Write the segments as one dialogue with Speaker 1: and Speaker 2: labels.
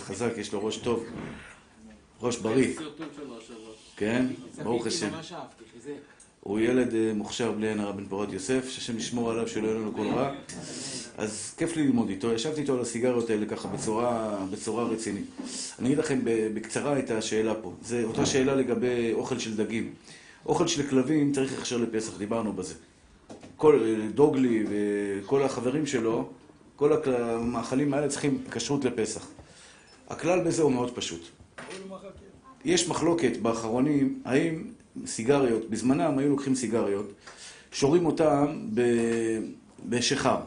Speaker 1: חזק, יש לו ראש טוב, ראש בריא. כן, ברוך השם. הוא ילד מוכשר בלי עין הרע בן פורת יוסף, שהשם ישמור עליו שלא יהיה לנו כל רע. אז כיף לי ללמוד איתו, ישבתי איתו על הסיגריות האלה ככה בצורה רצינית. אני אגיד לכם בקצרה את השאלה פה. זו אותה שאלה לגבי אוכל של דגים. אוכל של כלבים צריך הכשר לפסח, דיברנו בזה. כל דוגלי וכל החברים שלו, כל המאכלים האלה צריכים כשרות לפסח. הכלל בזה הוא מאוד פשוט. יש מחלוקת באחרונים, האם סיגריות, בזמנם היו לוקחים סיגריות, שורים אותם בשיכר.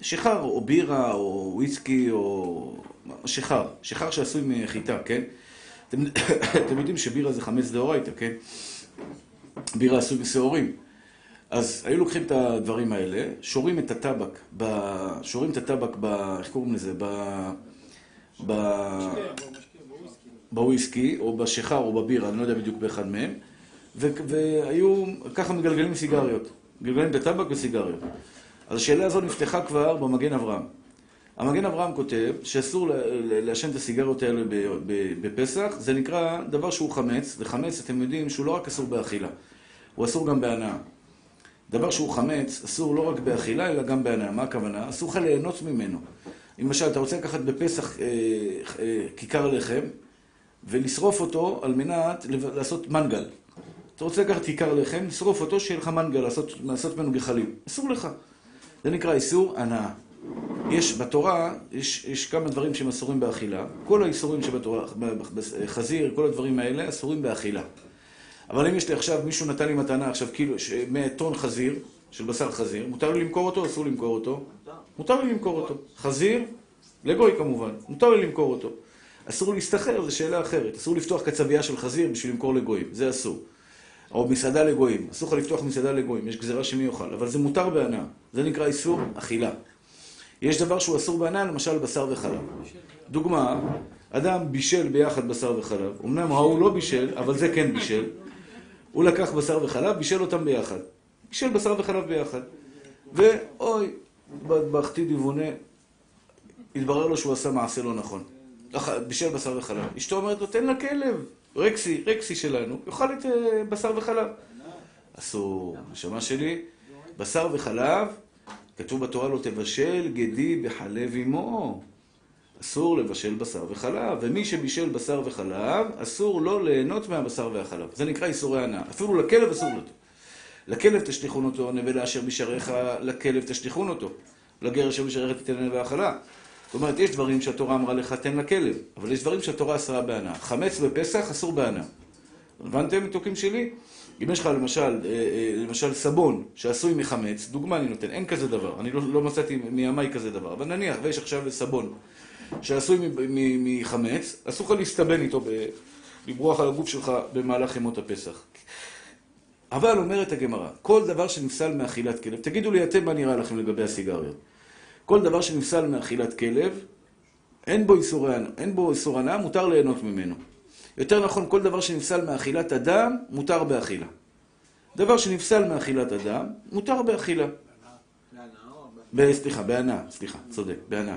Speaker 1: שיכר, או בירה, או וויסקי, או שיכר. שיכר שעשוי מחיטה, כן? אתם, אתם יודעים שבירה זה חמץ דאורייתא, כן? בירה עשוי משעורים. אז היו לוקחים את הדברים האלה, שורים את הטבק, ב... שורים את הטבק ב... איך קוראים לזה? ב... בוויסקי, או בשיכר, או בבירה, אני לא יודע בדיוק באחד מהם. והיו ככה מגלגלים סיגריות. מגלגלים את הטבק וסיגריות. אז השאלה הזו נפתחה כבר במגן אברהם. המגן אברהם כותב שאסור לעשן את הסיגריות האלה בפסח, זה נקרא דבר שהוא חמץ, וחמץ, אתם יודעים, שהוא לא רק אסור באכילה, הוא אסור גם בהנאה. דבר שהוא חמץ, אסור לא רק באכילה, אלא גם בהנאה. מה הכוונה? אסור לך ליהנות ממנו. למשל, אתה רוצה לקחת בפסח אה, אה, כיכר לחם, ולשרוף אותו על מנת לעשות מנגל. אתה רוצה לקחת כיכר לחם, לשרוף אותו, שיהיה לך מנגל, לעשות, ממנו גחלים. אסור לך. זה נקרא איסור הנאה. יש בתורה, יש, יש כמה דברים שהם אסורים באכילה. כל האיסורים שבתורה, חזיר, כל הדברים האלה, אסורים באכילה. אבל אם יש לי עכשיו, מישהו נתן לי מתנה עכשיו כאילו, 100 טון חזיר, של בשר חזיר, מותר לי למכור אותו או אסור למכור אותו? מותר לי למכור אותו. חזיר, לגוי כמובן, מותר לי למכור אותו. אסור להסתחרר, זו שאלה אחרת. אסור לפתוח קצבייה של חזיר בשביל למכור לגויים, זה אסור. או מסעדה לגויים, אסור לך לפתוח מסעדה לגויים, יש גזירה שמי יאכל, אבל זה מותר בהנאה. זה נקרא איסור אכילה. יש דבר שהוא אסור בהנאה, למשל בשר וחלב. דוגמה, אדם בישל ביחד בשר וחלב, אמנם ההוא לא בישל, אבל זה כן בישל. הוא לקח בשר וחלב, בישל אותם ביחד. בישל בשר וחלב ביחד. ואוי, בכתי דיוונה, התברר לו שהוא עשה מעשה לא נכון. בישל בשר וחלב. אשתו אומרת לו, תן לכלב, רקסי, רקסי שלנו, יאכל את אה, בשר וחלב. אסור, נשמה שלי, בשר וחלב, כתוב בתורה לא תבשל גדי בחלב אמו. אסור לבשל בשר וחלב, ומי שבישל בשר וחלב, אסור לו ליהנות מהבשר והחלב. זה נקרא איסורי הנאה. אפילו לכלב אסור לו. לכלב תשליכון אותו, נבלה אשר בשעריך, לכלב תשליכון אותו. לגר אשר בשעריך תיתן נבלה האכלה. זאת אומרת, יש דברים שהתורה אמרה לך, תן לכלב, אבל יש דברים שהתורה אסרה בהנאה. חמץ בפסח אסור בהנאה. הבנתם, מתוקים שלי? אם יש לך למשל, אה, אה, למשל סבון שעשוי מחמץ, דוגמה אני נותן, אין כזה דבר, אני לא, לא מצאתי מימיי כזה דבר, אבל נניח ויש עכשיו סבון שעשוי מחמץ, אסור לך להסתבן איתו, לברוח על הגוף שלך במהלך ימות הפסח. אבל אומרת הגמרא, כל דבר שנפסל מאכילת כלב, תגידו לי אתם מה נראה לכם לגבי הסיגריות. כל דבר שנפסל מאכילת כלב, אין בו איסור, אין בו איסור הנאה, מותר ליהנות ממנו. יותר נכון, כל דבר שנפסל מאכילת אדם, מותר באכילה. דבר שנפסל מאכילת אדם, מותר באכילה. סליחה, בהנאה, סליחה, צודק, בהנאה.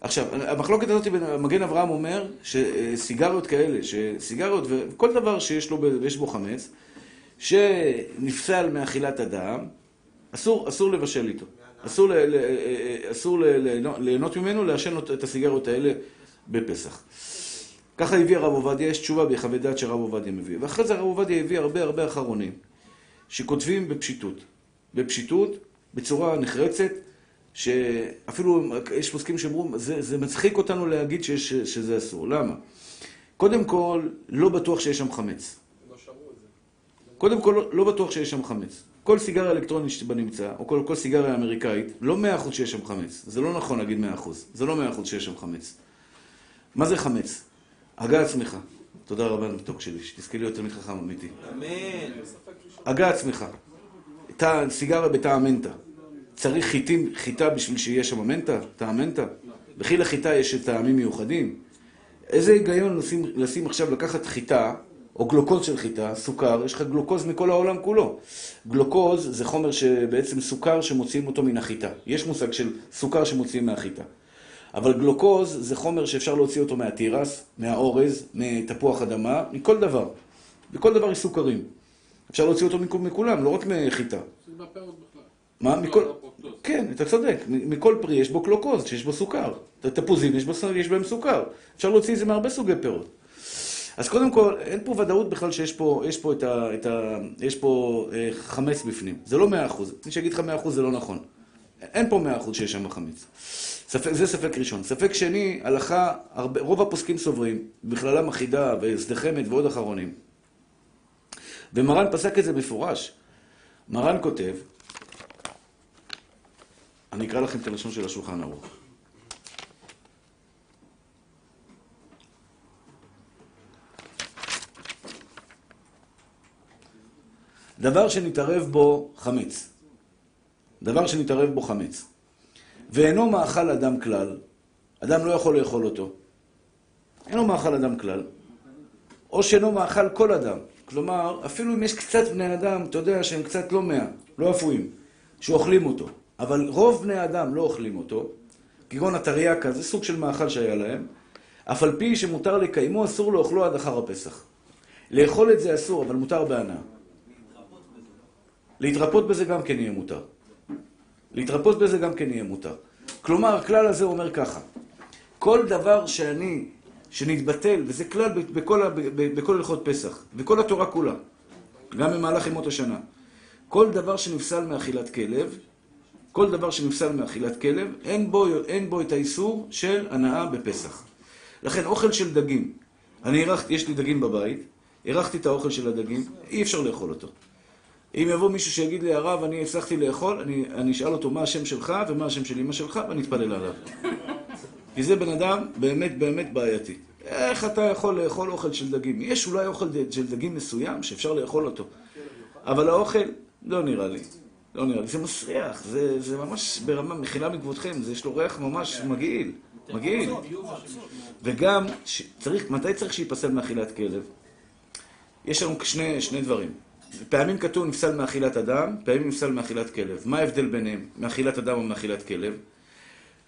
Speaker 1: עכשיו, המחלוקת הזאת מגן אברהם אומר שסיגריות כאלה, שסיגריות וכל דבר שיש לו, בו חמץ, שנפסל מאכילת אדם, אסור, אסור לבשל איתו. אסור, ל, ל, אסור ל, ליהנות ממנו, לעשן את הסיגריות האלה בפסח. ככה הביא הרב עובדיה, יש תשובה בחוות דעת שהרב עובדיה מביא. ואחרי זה הרב עובדיה הביא הרבה הרבה אחרונים, שכותבים בפשיטות. בפשיטות, בצורה נחרצת, שאפילו יש פוסקים שאומרים, זה, זה מצחיק אותנו להגיד שיש, שזה אסור. למה? קודם כל, לא בטוח שיש שם חמץ. קודם כל, לא, בטוח שיש שם חמץ. כל סיגריה אלקטרונית שבנמצא, או כל, כל סיגריה אמריקאית, לא מאה אחוז שיש שם חמץ. זה לא נכון להגיד מאה אחוז. זה לא מאה אחוז שיש שם חמץ. מה זה חמץ? הגה עצמך. תודה רבה למתוק שלי, שתזכי להיות תלמיד חכם אמיתי. אמן. הגה עצמך. סיגריה בטעם מנטה. צריך חיטים, חיטה בשביל שיהיה שם מנטה? טעם מנטה? וכי לחיטה יש טעמים מיוחדים. איזה היגיון לשים, לשים עכשיו לקחת חיטה, או גלוקוז של חיטה, סוכר, יש לך גלוקוז מכל העולם כולו. גלוקוז זה חומר שבעצם סוכר שמוציאים אותו מן החיטה. יש מושג של סוכר שמוציאים מהחיטה. אבל גלוקוז זה חומר שאפשר להוציא אותו מהתירס, מהאורז, מתפוח אדמה, מכל דבר. בכל דבר יש סוכרים. אפשר להוציא אותו מכולם, לא רק מחיטה.
Speaker 2: זה בפירות בכלל.
Speaker 1: מה?
Speaker 2: לא,
Speaker 1: מכל... כן, אתה צודק. מכל פרי יש בו גלוקוז, שיש בו סוכר. תפוזים יש, בו, יש בהם סוכר. אפשר להוציא את זה מהרבה סוגי פירות. אז קודם כל, אין פה ודאות בכלל שיש פה, יש פה, את ה, את ה, יש פה אה, חמץ בפנים. זה לא מאה אחוז. מי שיגיד לך מאה אחוז זה לא נכון. אין פה מאה אחוז שיש שם חמץ. ספק, זה ספק ראשון. ספק שני, הלכה, הרבה, רוב הפוסקים סוברים, בכללם אחידה ושדה חמד ועוד אחרונים. ומרן פסק את זה מפורש. מרן כותב, אני אקרא לכם את הלשון של השולחן ערוך. דבר שנתערב בו חמץ. דבר שנתערב בו חמץ. ואינו מאכל אדם כלל, אדם לא יכול לאכול אותו. אינו מאכל אדם כלל. או שאינו מאכל כל אדם. כלומר, אפילו אם יש קצת בני אדם, אתה יודע שהם קצת לא מאה, לא אפויים, שאוכלים אותו. אבל רוב בני האדם לא אוכלים אותו, כגון הטריאקה, זה סוג של מאכל שהיה להם, אף על פי שמותר לקיימו, אסור לאוכלו עד אחר הפסח. לאכול את זה אסור, אבל מותר בהנאה. להתרפות בזה גם כן יהיה מותר. להתרפות בזה גם כן יהיה מותר. כלומר, הכלל הזה אומר ככה, כל דבר שאני, שנתבטל, וזה כלל בכל, הלכות פסח, בכל התורה כולה, גם במהלך ימות השנה, כל דבר שנפסל מאכילת כלב, כל דבר שנפסל מאכילת כלב, אין בו, אין בו את האיסור של הנאה בפסח. לכן אוכל של דגים, אני אירחתי, יש לי דגים בבית, אירחתי את האוכל של הדגים, אי אפשר לאכול אותו. אם יבוא מישהו שיגיד לי, הרב, אני הצלחתי לאכול, אני, אני אשאל אותו מה השם שלך ומה השם של אמא שלך, ואני אתפלל עליו. כי זה בן אדם באמת באמת בעייתי. איך אתה יכול לאכול אוכל של דגים? יש אולי אוכל של דגים מסוים שאפשר לאכול אותו, אבל האוכל, לא נראה לי. לא נראה לי. זה מסריח, זה, זה ממש ברמה, מחילה מכבודכם, יש לו ריח ממש מגעיל. מגעיל. וגם, ש- צריך, מתי צריך שייפסל מאכילת כלב? יש לנו שני, שני דברים. פעמים כתוב נפסל מאכילת אדם, פעמים נפסל מאכילת כלב. מה ההבדל ביניהם, מאכילת אדם ומאכילת כלב?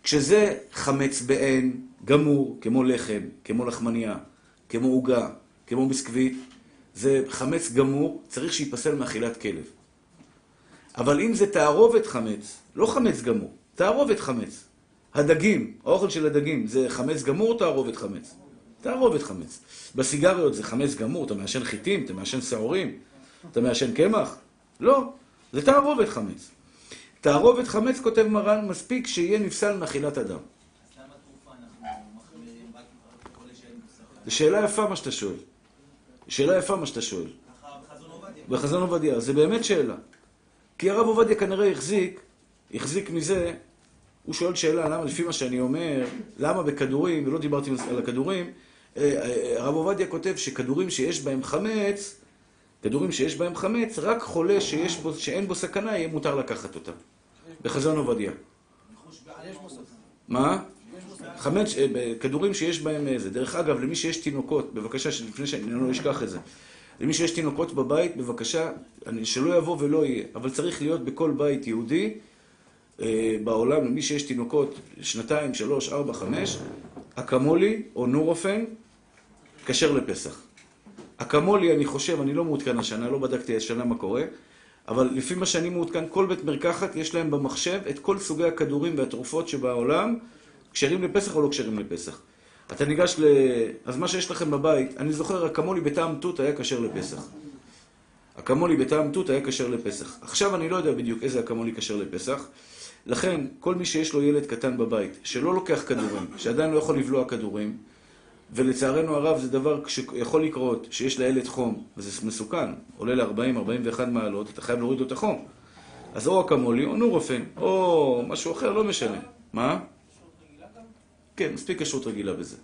Speaker 1: כשזה חמץ בעין, גמור, כמו לחם, כמו לחמניה, כמו עוגה, כמו ביסקוויט, זה חמץ גמור, צריך שייפסל מאכילת כלב. אבל אם זה תערובת חמץ, לא חמץ גמור, תערובת חמץ. הדגים, האוכל של הדגים, זה חמץ גמור או תערובת חמץ? תערובת חמץ. בסיגריות זה חמץ גמור, אתה מעשן חיטים, אתה מעשן שעורים, אתה מעשן קמח? לא, זה תערובת חמץ. תערובת חמץ, כותב מרן, מספיק שיהיה נפסל מאכילת אדם. זו שאלה יפה מה שאתה שואל. שאלה יפה מה שאתה שואל.
Speaker 3: בחזון עובדיה.
Speaker 1: זה באמת שאלה. כי הרב עובדיה כנראה החזיק, החזיק מזה, הוא שואל שאלה, למה, לפי מה שאני אומר, למה בכדורים, ולא דיברתי על הכדורים, אה, אה, הרב עובדיה כותב שכדורים שיש בהם חמץ, כדורים שיש בהם חמץ, רק חולה שיש בו, שאין בו סכנה, יהיה מותר לקחת אותם. בחזון עובדיה. מה? חמץ, אה, כדורים שיש בהם איזה. דרך אגב, למי שיש תינוקות, בבקשה, לפני שאני לא אשכח את זה. למי שיש תינוקות בבית, בבקשה, אני- שלא יבוא ולא יהיה. אבל צריך להיות בכל בית יהודי אה, בעולם, למי שיש תינוקות, שנתיים, שלוש, ארבע, חמש, אקמולי או נורופן, כשר לפסח. אקמולי, אני חושב, אני לא מעודכן השנה, לא בדקתי השנה מה קורה, אבל לפי מה שאני מעודכן, כל בית מרקחת יש להם במחשב את כל סוגי הכדורים והתרופות שבעולם, כשרים לפסח או לא כשרים לפסח. אתה ניגש ל... אז מה שיש לכם בבית, אני זוכר, אקמולי בטעם תות היה כשר לפסח. אקמולי בטעם תות היה כשר לפסח. עכשיו אני לא יודע בדיוק איזה אקמולי כשר לפסח, לכן כל מי שיש לו ילד קטן בבית, שלא לוקח כדורים, שעדיין לא יכול לבלוע כדורים, ולצערנו הרב זה דבר שיכול לקרות, שיש לילד חום, וזה מסוכן, עולה ל-40-41 מעלות, אתה חייב להוריד לו את החום. אז או אקמולי או נורופן, או משהו אחר, לא משנה. מה? כן, מספיק כשרות רגילה בזה.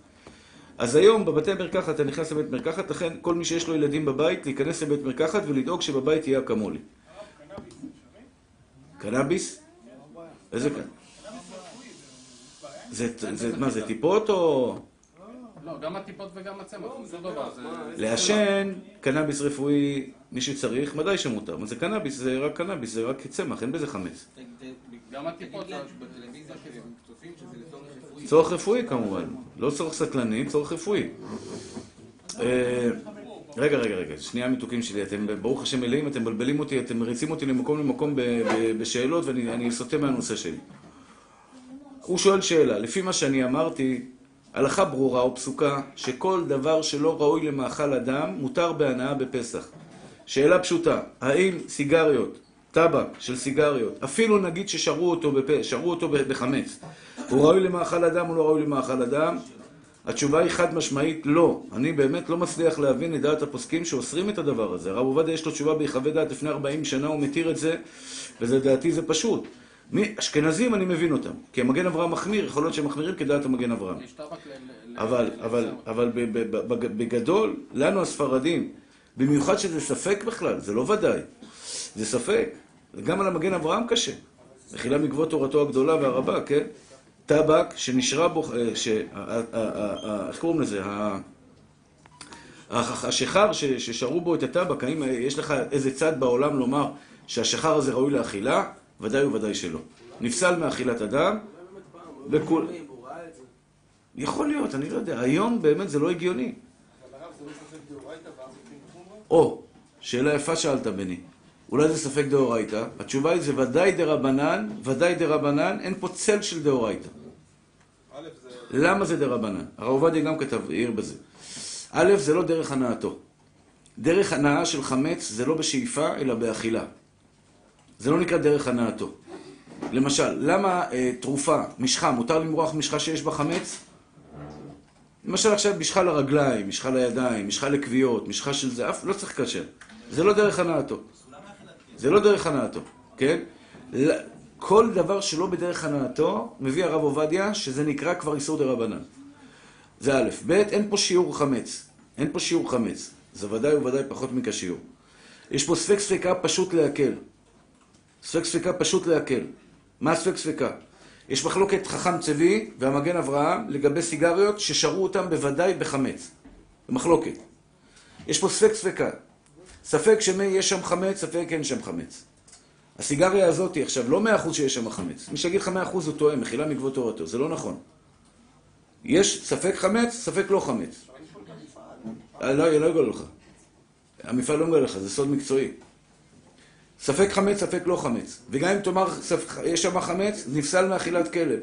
Speaker 1: אז היום בבתי מרקחת, אתה נכנס לבית מרקחת, לכן כל מי שיש לו ילדים בבית, להיכנס לבית מרקחת ולדאוג שבבית יהיה אקמולי. קנאביס? איזה קנאביס? זה, מה זה, טיפות או...
Speaker 2: לא, גם הטיפות וגם הצמח, זה אותו דבר.
Speaker 1: לעשן קנאביס רפואי, מי שצריך, ודאי שמותר. מה זה קנאביס? זה רק קנאביס, זה רק צמח, אין בזה
Speaker 3: ת-
Speaker 2: גם הטיפות,
Speaker 3: שבטלוויזיה שהם צופים שזה לצורך רפואי,
Speaker 1: צורך רפואי כמובן. לא צורך סטלני, צורך רפואי. אה, רגע, רגע, רגע, שנייה מתוקים שלי, אתם ברוך השם מלאים, אתם מבלבלים אותי, אתם מריצים אותי למקום למקום בשאלות ואני אני סוטה מהנושא שלי. הוא שואל שאלה, לפי מה שאני אמרתי, הלכה ברורה או פסוקה, שכל דבר שלא ראוי למאכל אדם, מותר בהנאה בפסח. שאלה פשוטה, האם סיגריות, טבק של סיגריות, אפילו נגיד ששרו אותו, בפ... שרו אותו בחמץ, הוא ראוי למאכל אדם או לא ראוי למאכל אדם? התשובה היא חד משמעית לא. אני באמת לא מצליח להבין את דעת הפוסקים שאוסרים את הדבר הזה. הרב עובדיה יש לו תשובה בהיחווה דעת לפני 40 שנה, הוא מתיר את זה, ולדעתי זה פשוט. מי, אשכנזים אני מבין אותם, כי המגן אברהם מחמיר, יכול להיות שהם מחמירים כדעת המגן אברהם. אבל, בגדול, לנו הספרדים, במיוחד שזה ספק בכלל, זה לא ודאי, זה ספק. גם על המגן אברהם קשה. מחילה מכבוד תורתו הגדולה והרבה, כן? טבק שנשרה בו, אה, איך קוראים לזה? השיכר ששרו בו את הטבק, האם יש לך איזה צד בעולם לומר שהשיכר הזה ראוי לאכילה? ודאי וודאי שלא. נפסל מאכילת אדם, וכול... יכול להיות, אני לא יודע. היום באמת זה לא הגיוני. או, שאלה יפה שאלת, בני. אולי זה ספק דאורייתא? התשובה היא זה ודאי דרבנן, ודאי דרבנן, אין פה צל של דאורייתא. למה זה דרבנן? הרב עובדיה גם כתב, העיר בזה. א', זה לא דרך הנאתו. דרך הנאה של חמץ זה לא בשאיפה, אלא באכילה. זה לא נקרא דרך הנאתו. למשל, למה אה, תרופה, משחה, מותר למרוח משחה שיש בה חמץ? למשל עכשיו משחה לרגליים, משחה לידיים, משחה לכוויות, משחה של זה, אף לא צריך כשר. זה לא דרך הנאתו. זה לא דרך הנאתו, כן? כל דבר שלא בדרך הנאתו, מביא הרב עובדיה, שזה נקרא כבר איסור דה רבנן. זה א', ב', אין פה שיעור חמץ. אין פה שיעור חמץ. זה ודאי וודאי פחות מכשיעור. יש פה ספק ספקה פשוט להקל. ספק ספקה פשוט להקל. מה ספק ספקה? יש מחלוקת חכם צבי והמגן אברהם לגבי סיגריות ששרו אותם בוודאי בחמץ. מחלוקת. יש פה ספק ספקה. ספק שמי יש שם חמץ, ספק אין שם חמץ. הסיגריה הזאת עכשיו, לא מאה אחוז שיש שם חמץ. מי שיגיד לך מאה אחוז הוא טועה, מחילה מכבוד תורתו. זה לא נכון. יש ספק חמץ, ספק לא חמץ. אה, לא, לא יגלו לך. המפעל לא מגלה לך, זה סוד מקצועי. ספק חמץ, ספק לא חמץ. וגם אם תאמר, יש שם חמץ, נפסל מאכילת כלב.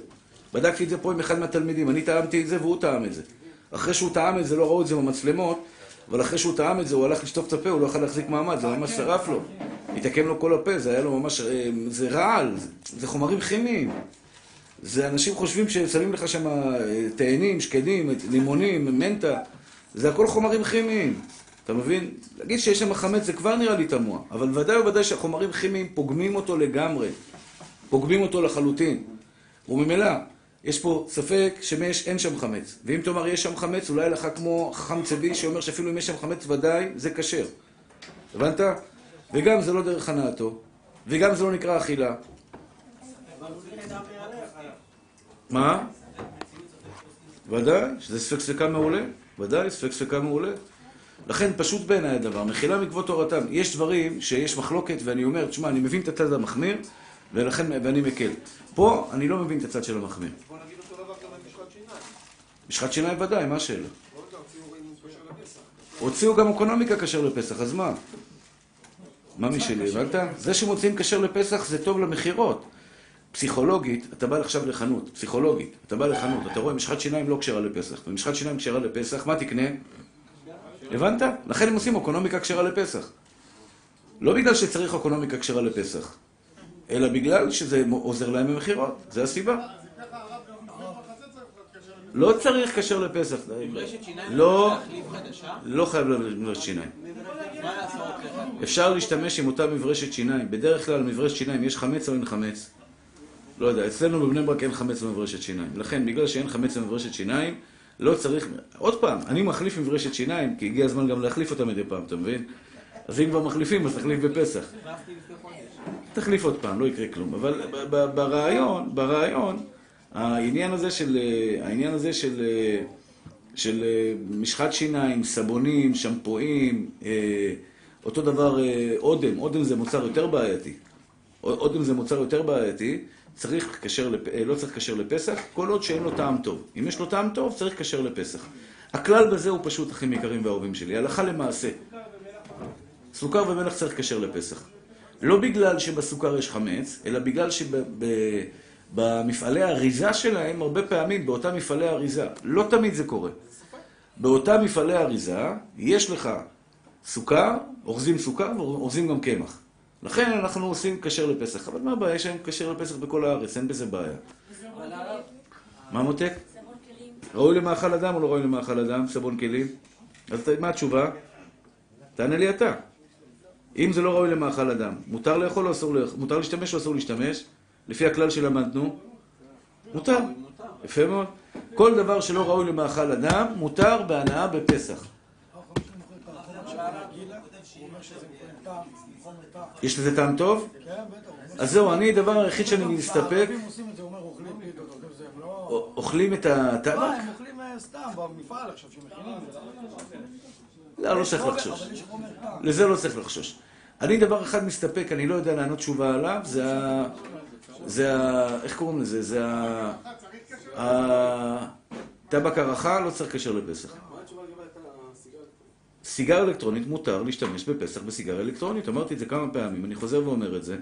Speaker 1: בדקתי את זה פה עם אחד מהתלמידים, אני טעמתי את זה והוא טעם את זה. אחרי שהוא טעם את זה, לא ראו את זה במצלמות, אבל אחרי שהוא טעם את זה, הוא הלך לשטוף את הפה, הוא לא יכול להחזיק מעמד, זה ממש שרף לו. התעקם לו כל הפה, זה היה לו ממש, אה, זה רעל, זה- זה חומרים כימיים. זה אנשים חושבים ששמים לך שם אה, תאנים, שקדים, לימונים, מנטה, זה הכל חומרים כימיים. אתה מבין? להגיד שיש שם חמץ זה כבר נראה לי תמוה, אבל ודאי וודאי שהחומרים כימיים פוגמים אותו לגמרי. פוגמים אותו לחלוטין. וממילא, יש פה ספק שמש אין שם חמץ. ואם תאמר יש שם חמץ, אולי לך כמו חכם צבי שאומר שאפילו אם יש שם חמץ ודאי, זה כשר. הבנת? וגם זה לא דרך הנאתו, וגם זה לא נקרא אכילה. מה? ודאי, שזה ספק ספקה מעולה. ודאי, ספק ספקה מעולה. לכן פשוט בעיניי הדבר, מחילה מכבוד תורתם. יש דברים שיש מחלוקת ואני אומר, תשמע, אני מבין את הצד המחמיר, ולכן, ואני מקל. פה אני לא מבין את הצד של המחמיר.
Speaker 4: בוא נגיד אותו דבר גם על משחת שיניים.
Speaker 1: משחת שיניים ודאי, מה השאלה?
Speaker 4: לא. הוציאו
Speaker 1: גם אקונומיקה כשר לפסח, אז מה? מה משלי, הבנת? זה שמוציאים כשר לפסח זה טוב למכירות. פסיכולוגית, אתה בא עכשיו לחנות, פסיכולוגית, אתה בא לחנות, אתה רואה משחת שיניים לא כשרה לפסח, ומשחת שיניים כשרה לפסח, מה תקנה? הבנת? לכן הם עושים אקונומיקה כשרה לפסח. לא בגלל שצריך אקונומיקה כשרה לפסח, אלא בגלל שזה עוזר להם במכירות, זה הסיבה. לא צריך כשר לפסח.
Speaker 3: שיניים
Speaker 1: לא,
Speaker 3: להחליף חדשה?
Speaker 1: לא חייב לברשת שיניים. אפשר להשתמש עם אותה מברשת שיניים. בדרך כלל מברשת שיניים יש חמץ או אין חמץ? לא יודע, אצלנו בבני ברק אין חמץ במברשת שיניים. לכן, בגלל שאין חמץ במברשת שיניים, לא צריך... עוד פעם, אני מחליף מברשת שיניים, כי הגיע הזמן גם להחליף אותה מדי פעם, אתה מבין? אז אם כבר מחליפים, אז תחליף בפסח. תחליף עוד פעם, לא יקרה כלום. אבל ברעיון, ברעיון, העניין הזה של, העניין הזה של, של משחת שיניים, סבונים, שמפואים, אה, אותו דבר אה, אודם, אודם זה מוצר יותר בעייתי. עוד אם זה מוצר יותר בעייתי, צריך לקשר, לפ... אה, לא צריך לקשר לפסח, כל עוד שאין לו טעם טוב. אם יש לו טעם טוב, צריך לקשר לפסח. הכלל בזה הוא פשוט, אחים יקרים ואהובים שלי, הלכה למעשה. סוכר ומלח צריך לקשר לפסח. לא בגלל שבסוכר יש חמץ, אלא בגלל שבמפעלי האריזה שלהם, הרבה פעמים באותם מפעלי האריזה, לא תמיד זה קורה. באותם מפעלי האריזה, יש לך סוכר, אורזים סוכר ואורזים גם קמח. לכן אנחנו עושים כשר לפסח. אבל מה הבעיה? יש להם כשר לפסח בכל הארץ, אין בזה בעיה. מה מותק? ראוי למאכל אדם או לא ראוי למאכל אדם? סבון כלים? אז מה התשובה? תענה לי אתה. אם זה לא ראוי למאכל אדם, מותר לאכול או אסור לאכול? מותר להשתמש או אסור להשתמש? לפי הכלל שלמדנו? מותר. יפה מאוד. כל דבר שלא ראוי למאכל אדם, מותר בהנאה בפסח. יש לזה טעם טוב? אז זהו, אני, הדבר היחיד שאני מסתפק,
Speaker 5: אוכלים לא...
Speaker 1: אוכלים את הטבק?
Speaker 5: מה, הם אוכלים אה, סתם במפעל עכשיו, שמכינים את זה.
Speaker 1: לא, לא צריך לחשוש. לזה לא צריך לחשוש. אני דבר אחד מסתפק, אני לא יודע לענות תשובה עליו, זה ה... זה ה... איך קוראים לזה? זה ה... הטבק הרחה לא צריך קשר לפסח.
Speaker 4: מה התשובה לגבי הסיגריה?
Speaker 1: סיגר אלקטרונית מותר להשתמש בפסח בסיגריה אלקטרונית. אמרתי את זה כמה פעמים, אני חוזר ואומר את זה.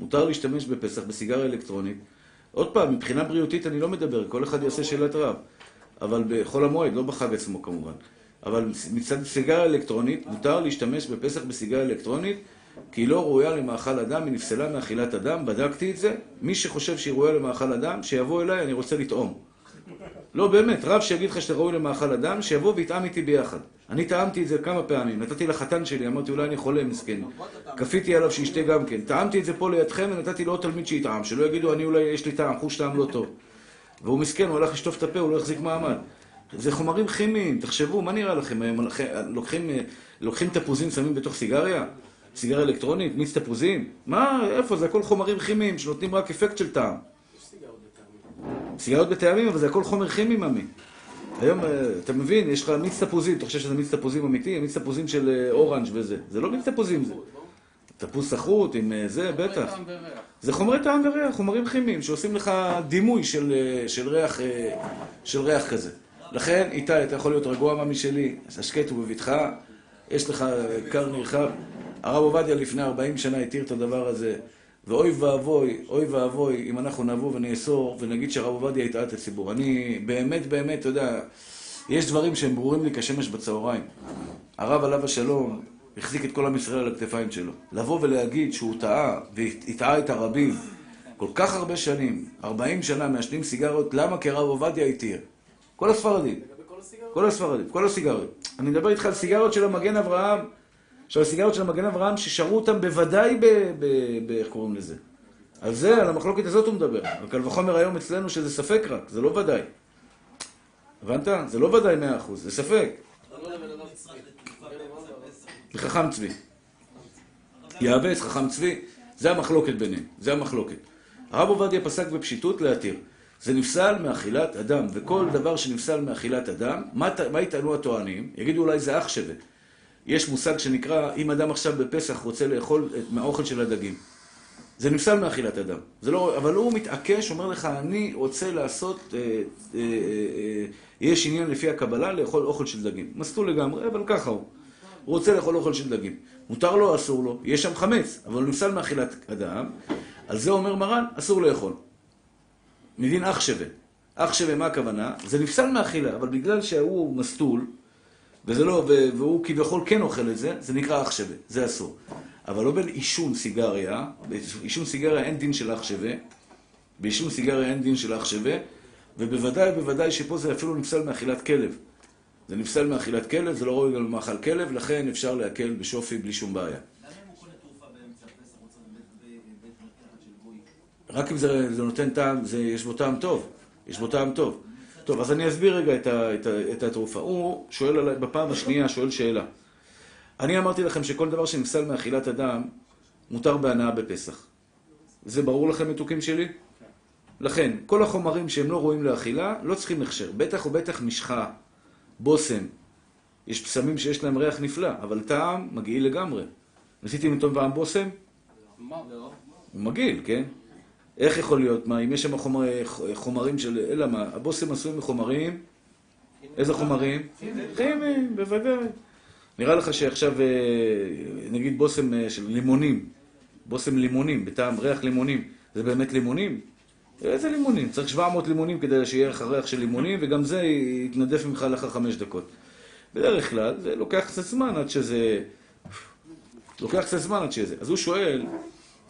Speaker 1: מותר להשתמש בפסח בסיגריה אלקטרונית. עוד פעם, מבחינה בריאותית אני לא מדבר, כל אחד יעשה שאלת רב. אבל בחול המועד, לא בחג עצמו כמובן. אבל מצד סיגריה אלקטרונית, מותר להשתמש בפסח בסיגריה אלקטרונית, כי היא לא ראויה למאכל אדם, היא נפסלה מאכילת אדם, בדקתי את זה. מי שחושב שהיא ראויה למאכל אדם, שיבוא אליי, אני רוצה לטעום. לא, באמת, רב שיגיד לך שאתה ראוי למאכל אדם, שיבוא ויטעם איתי ביחד. אני טעמתי את זה כמה פעמים, נתתי לחתן שלי, אמרתי אולי אני חולה מסכן. כפיתי עליו שישתה גם כן. טעמתי את זה פה לידכם ונתתי לעוד תלמיד שיטעם, שלא יגידו אני אולי יש לי טעם, חוש טעם לא טוב. והוא מסכן, הוא הלך לשטוף את הפה, הוא לא החזיק מעמד. זה חומרים כימיים, תחשבו, מה נראה לכם היום? לוקחים, לוקחים תפוזים, שמים בתוך סיגריה? סיגריה אלקטרונית? מיץ תפוזים? מה, איפה? זה הכל חומרים כימיים שנותנים רק אפקט של טעם. סיגריות בטעמים, אבל זה הכל חומר כימי, ממי. היום, אה, אתה מבין, יש לך מיץ תפוזים, אתה חושב שזה מיץ תפוזים אמיתי? מיץ תפוזים של אה, אורנג' וזה. זה לא מיץ תפוזים, זה. תפוז סחוט עם אה, זה, בטח. זה חומרי טעם וריח, חומרים כימיים, שעושים לך דימוי של, של, ריח, של ריח כזה. לכן, איתי, אתה יכול להיות רגוע ממי שלי, השקט ובבטחה, יש לך כר נרחב. הרב עובדיה לפני 40 שנה התיר את הדבר הזה, ואוי ואבוי, אוי ואבוי, אם אנחנו נבוא ונאסור ונגיד שהרב עובדיה יטעה את הציבור. אני באמת, באמת, אתה יודע, יש דברים שהם ברורים לי כשמש בצהריים. הרב עליו השלום החזיק את כל עם ישראל על הכתפיים שלו. לבוא ולהגיד שהוא טעה, והטעה את הרבים כל כך הרבה שנים, 40 שנה מעשנים סיגריות, למה? כי הרב עובדיה התיר. כל הספרדים. כל הספרדים, כל הסיגריות. אני מדבר איתך על סיגריות של המגן אברהם, עכשיו הסיגריות של המגן אברהם ששרו אותם בוודאי ב... ב... ב... איך קוראים לזה? על זה, על המחלוקת הזאת הוא מדבר. וקל וחומר היום אצלנו שזה ספק רק, זה לא ודאי. הבנת? זה לא ודאי 100%, זה ספק. וחכם צבי. יאבס, חכם צבי, זה המחלוקת ביניהם, זה המחלוקת. הרב עובדיה פסק בפשיטות להתיר. זה נפסל מאכילת אדם, וכל דבר שנפסל מאכילת אדם, מה יטענו הטוענים? יגידו אולי זה אח שווה. יש מושג שנקרא, אם אדם עכשיו בפסח רוצה לאכול את, מהאוכל של הדגים. זה נפסל מאכילת אדם. זה לא, אבל הוא מתעקש, אומר לך, אני רוצה לעשות, אה, אה, אה, אה, יש עניין לפי הקבלה לאכול אוכל של דגים. מסטול לגמרי, אבל ככה הוא. הוא רוצה לאכול אוכל של דגים. מותר לו, אסור לו, יש שם חמץ, אבל הוא נפסל מאכילת אדם. על זה אומר מרן, אסור לאכול. מבין אח שווה. אח שווה, מה הכוונה? זה נפסל מאכילה, אבל בגלל שההוא מסטול, וזה לא, והוא כביכול כן אוכל את זה, זה נקרא אח שווה, זה אסור. אבל לא בין עישון סיגריה, בעישון סיגריה אין דין של אח שווה, בעישון סיגריה אין דין של אח שווה, ובוודאי ובוודאי שפה זה אפילו נפסל מאכילת כלב. זה נפסל מאכילת כלב, זה לא ראוי גם למאכל כלב, לכן אפשר להקל בשופי בלי שום בעיה. רק אם זה, זה נותן טעם, זה, יש בו טעם טוב. יש בו טעם טוב. טוב, אז אני אסביר רגע את, ה, את, ה, את התרופה. הוא שואל עליי, בפעם השנייה שואל שאלה. אני אמרתי לכם שכל דבר שנפסל מאכילת אדם, מותר בהנאה בפסח. זה ברור לכם, מתוקים שלי? לכן, כל החומרים שהם לא ראויים לאכילה, לא צריכים הכשר. בטח ובטח משחה, בושם. יש פסמים שיש להם ריח נפלא, אבל טעם מגעיל לגמרי. ניסיתם לטעום פעם בושם? הוא מגעיל, כן? איך יכול להיות? מה, אם יש שם חומר, חומרים של... אלא מה, הבושם עשוי מחומרים... איזה חומרים? כימיים, בוודאי. נראה לך שעכשיו, אה, נגיד בושם אה, של לימונים, בושם לימונים, בטעם ריח לימונים, זה באמת לימונים? איזה לימונים? צריך 700 לימונים כדי שיהיה לך ריח של לימונים, וגם זה יתנדף ממך לאחר חמש דקות. בדרך כלל, זה לוקח קצת זמן עד שזה... לוקח קצת זמן עד שזה. אז הוא שואל,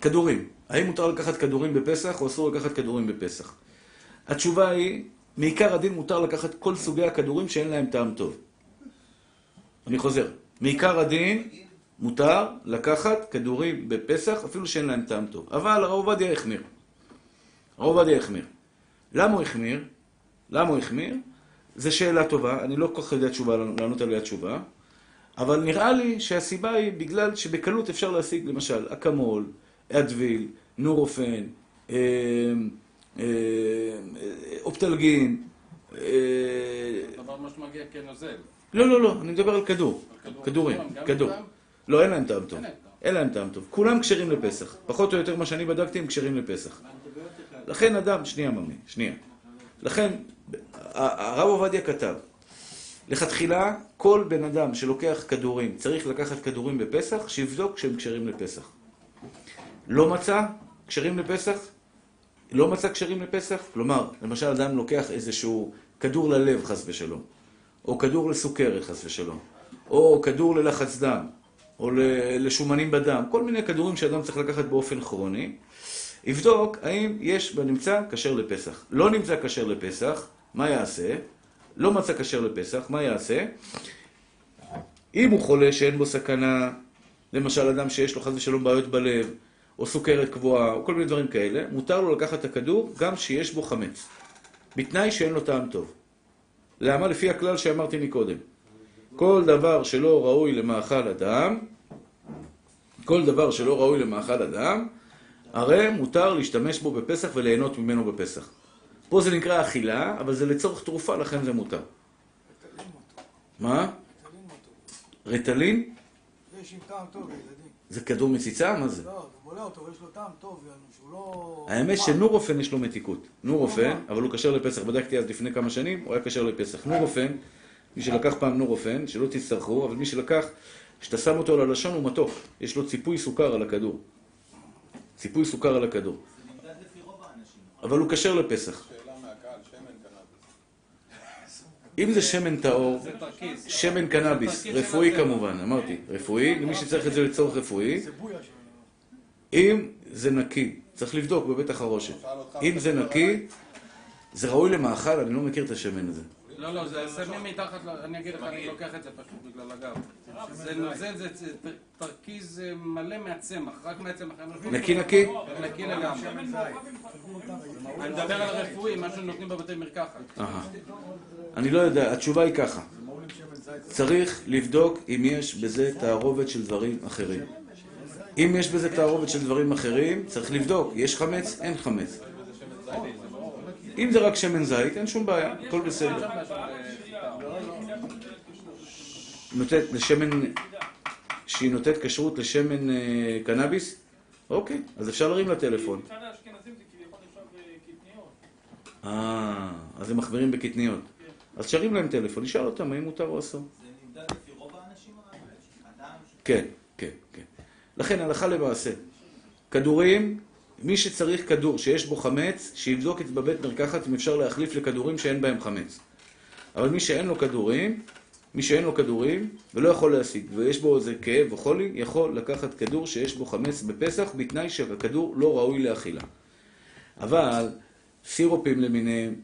Speaker 1: כדורים, האם מותר לקחת כדורים בפסח או אסור לקחת כדורים בפסח? התשובה היא, מעיקר הדין מותר לקחת כל סוגי הכדורים שאין להם טעם טוב. אני חוזר, מעיקר הדין מותר לקחת כדורים בפסח אפילו שאין להם טעם טוב. אבל הרב עובדיה החמיר. הרב עובדיה החמיר. למה הוא החמיר? למה הוא החמיר? זו שאלה טובה, אני לא כל כך יודע תשובה, לענות עליה תשובה, אבל נראה לי שהסיבה היא בגלל שבקלות אפשר להשיג למשל אקמול, אדוויל, נורופן, אה, אה, אופטלגין, אה,
Speaker 2: דבר מה שמגיע כנוזל.
Speaker 1: לא, לא, לא, אני מדבר על כדור. כדורים, כדור. לא, אין להם טעם טוב.
Speaker 2: אין להם טעם
Speaker 1: טוב. כולם כשרים לפסח. פחות או יותר מה שאני בדקתי הם כשרים לפסח. לכן אדם, שנייה ממי, שנייה. לכן, הרב עובדיה כתב, לכתחילה, כל בן אדם שלוקח כדורים, צריך לקחת כדורים בפסח, שיבדוק שהם כשרים לפסח. לא מצא כשרים לפסח? לא מצא כשרים לפסח? כלומר, למשל אדם לוקח איזשהו כדור ללב חס ושלום, או כדור לסוכרת חס ושלום, או כדור ללחץ דם, או לשומנים בדם, כל מיני כדורים שאדם צריך לקחת באופן כרוני, יבדוק האם יש בנמצא כשר לפסח. לא נמצא כשר לפסח, מה יעשה? לא מצא כשר לפסח, מה יעשה? אם הוא חולה שאין בו סכנה, למשל אדם שיש לו חס ושלום בעיות בלב, או סוכרת קבועה, או כל מיני דברים כאלה, מותר לו לקחת את הכדור גם שיש בו חמץ. בתנאי שאין לו טעם טוב. למה? לפי הכלל שאמרתי מקודם. כל דבר שלא ראוי למאכל אדם, כל דבר שלא ראוי למאכל אדם, הרי מותר להשתמש בו בפסח וליהנות ממנו בפסח. פה זה נקרא אכילה, אבל זה לצורך תרופה, לכן זה מותר. מה? ריטלין?
Speaker 5: יש עם טעם טוב לילדים.
Speaker 1: זה כדור מציצה? מה זה?
Speaker 5: לא, אתה בולע אותו, יש לו טעם טוב, שהוא לא...
Speaker 1: האמת שנורופן יש לו מתיקות. נורופן, אבל הוא כשר לפסח. בדקתי אז לפני כמה שנים, הוא היה כשר לפסח. נורופן, מי שלקח פעם נורופן, שלא תצטרכו, אבל מי שלקח, כשאתה שם אותו על הלשון הוא מתוק. יש לו ציפוי סוכר על הכדור. ציפוי סוכר על הכדור.
Speaker 3: זה נמדד לפי רוב האנשים.
Speaker 1: אבל הוא כשר לפסח.
Speaker 2: שאלה מהקהל, שמן קנאביס.
Speaker 1: אם זה שמן טהור. שמן קנאביס, רפואי. כמובן, אמרתי, רפואי, למי שצריך את זה לצורך רפואי. אם זה נקי, צריך לבדוק בבית החרושת. אם זה נקי, זה ראוי למאכל, אני לא מכיר את השמן הזה.
Speaker 2: לא, לא, זה שמים מתחת, אני אגיד לך, אני לוקח את זה פשוט בגלל הגב. זה נוזל, זה תרכיז אה, מלא מהצמח, רק מהצמח.
Speaker 1: נקי נקי?
Speaker 2: נקי לגמרי. אני מדבר על הרפואי, מה שנותנים בבתי מרקחת.
Speaker 1: אני לא יודע, התשובה היא ככה. צריך לבדוק אם יש בזה תערובת של דברים אחרים. אם יש בזה תערובת של דברים אחרים, צריך לבדוק. יש חמץ? אין חמץ. אם זה רק שמן זית, אין שום בעיה, הכל בסדר. נותנת לשמן, שהיא נותנת כשרות לשמן אה, קנאביס? אוקיי, אז אפשר להרים לטלפון.
Speaker 6: אה, קטניות.
Speaker 1: אה, אז הם מחמירים בקטניות. אז שרים להם טלפון, נשאל אותם האם מותר או אסור.
Speaker 3: זה נמדד לפי רוב האנשים הרב? אדם ש...
Speaker 1: כן. לכן הלכה למעשה, כדורים, מי שצריך כדור שיש בו חמץ, שיבדוק את בבית מרקחת אם אפשר להחליף לכדורים שאין בהם חמץ. אבל מי שאין לו כדורים, מי שאין לו כדורים ולא יכול להשיג, ויש בו איזה כאב או חולי, יכול לקחת כדור שיש בו חמץ בפסח, בתנאי שהכדור לא ראוי לאכילה. אבל סירופים למיניהם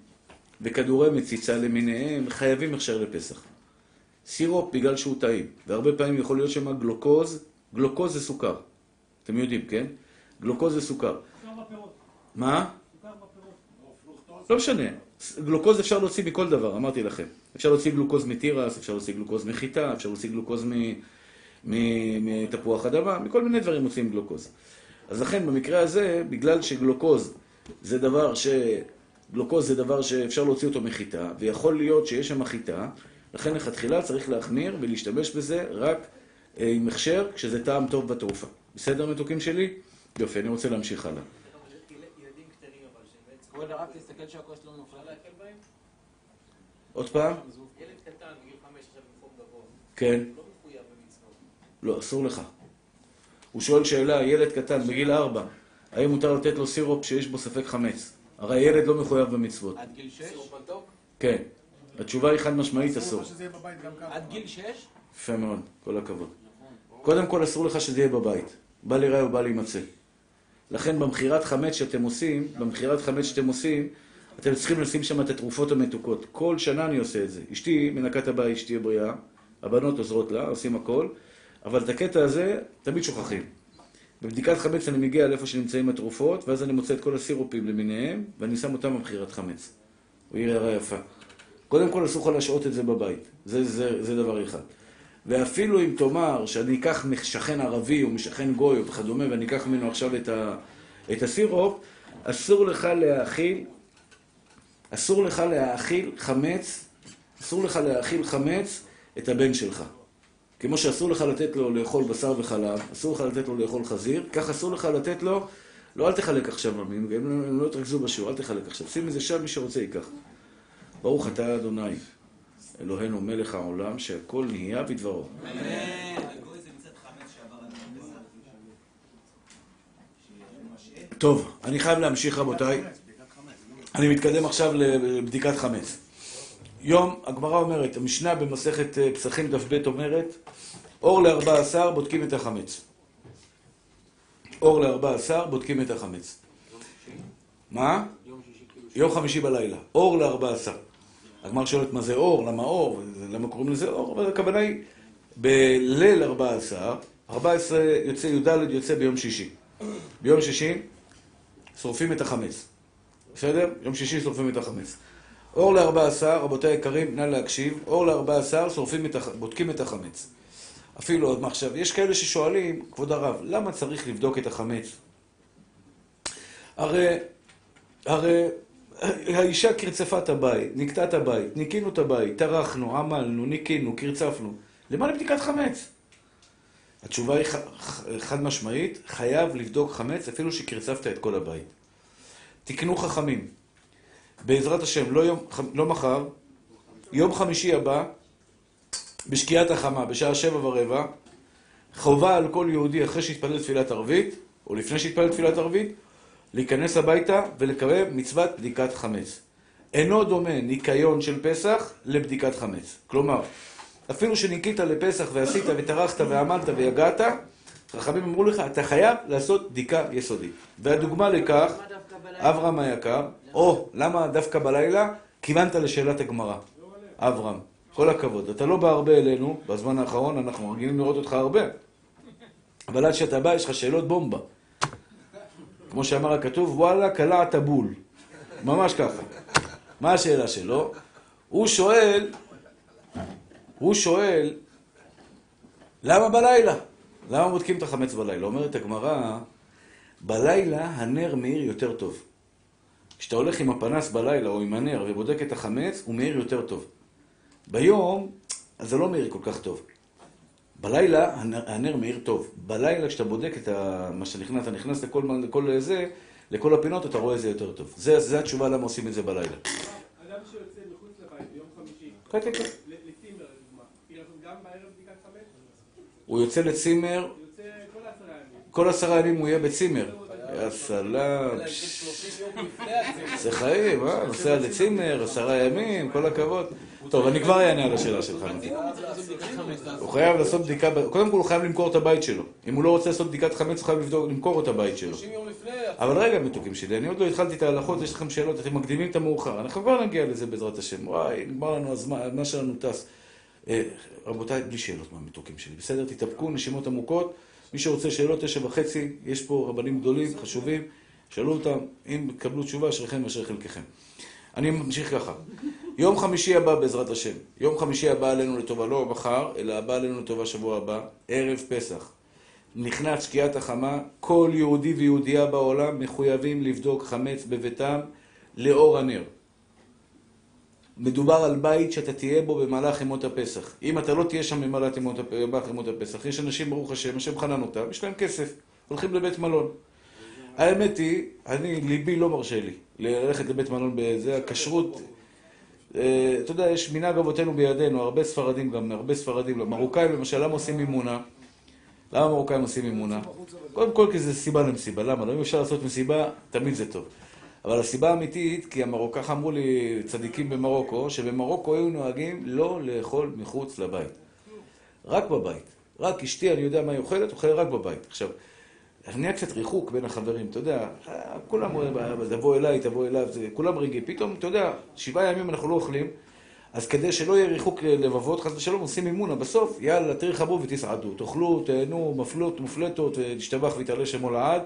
Speaker 1: וכדורי מציצה למיניהם חייבים הכשר לפסח. סירופ בגלל שהוא טעים, והרבה פעמים יכול להיות שם גלוקוז, גלוקוז זה סוכר. אתם יודעים, כן? גלוקוז זה סוכר.
Speaker 6: סוכר בפירות.
Speaker 1: מה?
Speaker 6: סוכר בפירות.
Speaker 1: לא משנה. גלוקוז אפשר להוציא מכל דבר, אמרתי לכם. אפשר להוציא גלוקוז מתירס, אפשר להוציא גלוקוז מחיטה, אפשר להוציא גלוקוז מ- מ- מתפוח אדמה, מכל מיני דברים מוציאים גלוקוז. אז לכן במקרה הזה, בגלל שגלוקוז זה דבר ש... גלוקוז זה דבר שאפשר להוציא אותו מחיטה, ויכול להיות שיש שם חיטה, לכן לכתחילה צריך להחמיר ולהשתמש בזה רק עם הכשר, כשזה טעם טוב בתרופה. בסדר מתוקים שלי? יופי, אני רוצה להמשיך הלאה.
Speaker 3: ילדים קטנים אבל שהם בעצם...
Speaker 5: כבוד הרב, תסתכל שהכוס לא?
Speaker 1: עוד פעם?
Speaker 3: ילד קטן בגיל חמש עכשיו במקום גבוה.
Speaker 1: כן.
Speaker 3: לא מחויב במצוות.
Speaker 1: לא, אסור לך. הוא שואל שאלה, ילד קטן בגיל ארבע, האם מותר לתת לו סירופ שיש בו ספק חמץ? הרי ילד לא מחויב במצוות.
Speaker 5: עד גיל שש?
Speaker 3: סירופ מתוק?
Speaker 1: כן. התשובה היא חד משמעית אסור.
Speaker 5: שזה יהיה בבית גם ככה. עד גיל שש?
Speaker 1: יפה מאוד, כל הכבוד. קודם כל אסור לך שזה יהיה בבית. בל ייראה ובל יימצא. לכן במכירת חמץ שאתם עושים, במכירת חמץ שאתם עושים, אתם צריכים לשים שם את התרופות המתוקות. כל שנה אני עושה את זה. אשתי מנקה את הבית, אשתי הבריאה, הבנות עוזרות לה, עושים הכל, אבל את הקטע הזה תמיד שוכחים. בבדיקת חמץ אני מגיע לאיפה שנמצאים התרופות, ואז אני מוצא את כל הסירופים למיניהם, ואני שם אותם במכירת חמץ. הוא יראה הערה יפה. קודם כל אסור לך להשעות את זה בבית. זה, זה, זה דבר אחד. ואפילו אם תאמר שאני אקח משכן ערבי או משכן גוי וכדומה ואני אקח ממנו עכשיו את, ה, את הסירופ, אסור לך להאכיל, אסור לך להאכיל חמץ, אסור לך להאכיל חמץ את הבן שלך. כמו שאסור לך לתת לו לאכול בשר וחלב, אסור לך לתת לו לאכול חזיר, כך אסור לך לתת לו, לא אל תחלק עכשיו, הם לא- הם לא יתרכזו בשיעור, אל תחלק עכשיו, שים את זה שם, מי שרוצה ייקח. ברוך אתה אדוני, אלוהינו מלך העולם, שהכל נהיה בדברו. טוב, אני חייב להמשיך רבותיי. אני מתקדם עכשיו לבדיקת חמץ. יום, הגמרא אומרת, המשנה במסכת אה, פסחים כ"ב אומרת, אור לארבע עשר בודקים את החמץ. אור לארבע עשר בודקים את החמץ. מה? יום חמישי בלילה. אור לארבע עשר. הגמר שואלת מה זה אור, למה אור, למה קוראים לזה אור, אבל הכוונה היא בליל ארבע עשר, ארבע עשרה יוצא י"ד יוצא ביום שישי. ביום שישי שורפים את החמץ. בסדר? יום שישי שורפים את החמץ. אור לארבע עשר, רבותיי היקרים, נא להקשיב, אור לארבע עשר, שורפים את הח... בודקים את החמץ. אפילו עוד מעכשיו, יש כאלה ששואלים, כבוד הרב, למה צריך לבדוק את החמץ? הרי, הרי האישה קרצפה את הבית, נקטה את הבית, ניקינו את הבית, טרחנו, עמלנו, ניקינו, קרצפנו. למה לבדיקת חמץ? התשובה היא חד משמעית, חייב לבדוק חמץ אפילו שקרצפת את כל הבית. תקנו חכמים. בעזרת השם, לא, יום, לא מחר, יום חמישי הבא, בשקיעת החמה, בשעה שבע ורבע, חובה על כל יהודי אחרי שהתפלל תפילת ערבית, או לפני שהתפלל תפילת ערבית, להיכנס הביתה ולקרב מצוות בדיקת חמץ. אינו דומה ניקיון של פסח לבדיקת חמץ. כלומר, אפילו שניקית לפסח ועשית וטרחת ועמלת ויגעת, חכמים אמרו לך, אתה חייב לעשות בדיקה יסודית. והדוגמה לכך, אברהם היקר, או, למה דווקא בלילה? כיוונת לשאלת הגמרא. אברהם, כל הכבוד. אתה לא בא הרבה אלינו, בזמן האחרון אנחנו רגילים לראות אותך הרבה. אבל עד שאתה בא, יש לך שאלות בומבה. כמו שאמר הכתוב, וואלה, קלעת בול. ממש ככה. מה השאלה שלו? הוא שואל, הוא שואל, למה בלילה? למה בודקים את החמץ בלילה? אומרת הגמרא, בלילה הנר מאיר יותר טוב. כשאתה הולך עם הפנס בלילה או עם הנר ובודק את החמץ, הוא מאיר יותר טוב. ביום, אז זה לא מאיר כל כך טוב. בלילה הנר, מאיר טוב. בלילה כשאתה בודק את מה שנכנס, אתה נכנס לכל, לכל זה, לכל הפינות, אתה רואה את זה יותר טוב. זה, זה התשובה למה עושים את זה בלילה.
Speaker 6: אדם שיוצא מחוץ לבית ביום חמישי,
Speaker 1: כן, כן, כן.
Speaker 6: ל- לצימר לדוגמה, יהיה לעשות גם בערב בדיקת חמץ?
Speaker 1: הוא יוצא לצימר,
Speaker 6: כל
Speaker 1: עשרה ימים הוא יהיה בצימר. יא סלאם.
Speaker 3: אלא יש 30 יום לפני הצימר.
Speaker 1: זה חיים, אה? נוסע לצימר, עשרה ימים, כל הכבוד. טוב, אני כבר אענה על השאלה שלך. נתי. הוא חייב לעשות בדיקה, קודם כל הוא חייב למכור את הבית שלו. אם הוא לא רוצה לעשות בדיקת חמץ, הוא חייב למכור את הבית שלו.
Speaker 3: 30 יום לפני
Speaker 1: אבל רגע, מתוקים שלי, אני עוד לא התחלתי את ההלכות, יש לכם שאלות, אתם מקדימים את המאוחר. אנחנו כבר נגיע לזה בעזרת השם. וואי, נגמר לנו הזמן, הזמן שלנו טס. אה, רבותיי, בלי שאלות מהמתוקים שלי, בסדר? תתאפקו, נשימות עמוקות. מי שרוצה שאלות, תשע וחצי, יש פה רבנים גדולים, חשובים, שאלו אותם, אם תקבלו תשובה, אשריכם ואשרי חלקכם. אני ממשיך ככה. יום חמישי הבא, בעזרת השם. יום חמישי הבא עלינו לטובה, לא מחר, אלא הבא עלינו לטובה שבוע הבא, ערב פסח. נכנס שקיעת החמה, כל יהודי ויהודייה בעולם מחויבים לבדוק חמץ בביתם לאור הנר. מדובר על בית שאתה תהיה בו במהלך ימות הפסח. אם אתה לא תהיה שם במהלך ימות, במהלך ימות הפסח, יש אנשים, ברוך השם, השם חנן אותם, יש להם כסף, הולכים לבית מלון. האמת היא, אני, ליבי לא מרשה לי ללכת לבית מלון בזה, הכשרות, אתה יודע, יש מנהג אבותינו בידינו, הרבה ספרדים גם, הרבה ספרדים, מרוקאים למשל, למה עושים מימונה? למה מרוקאים עושים מימונה? קודם כל כי זה סיבה למסיבה, למה? לא אם אפשר לעשות מסיבה, תמיד זה טוב. אבל הסיבה האמיתית, כי המרוק... ככה אמרו לי צדיקים במרוקו, שבמרוקו היו נוהגים לא לאכול מחוץ לבית. רק בבית. רק אשתי, אני יודע מה היא אוכלת, אוכלת רק בבית. עכשיו, נהיה קצת ריחוק בין החברים, אתה יודע, כולם, תבוא אליי, תבוא אליו, כולם רגעים. פתאום, אתה יודע, שבעה ימים אנחנו לא אוכלים, אז כדי שלא יהיה ריחוק לבבות, חס ושלום, עושים מימונה. בסוף, יאללה, תרחבו ותסעדו. תאכלו, תהנו, מפלות, מופלטות, ותשתבח ויתעלה שמו לעד.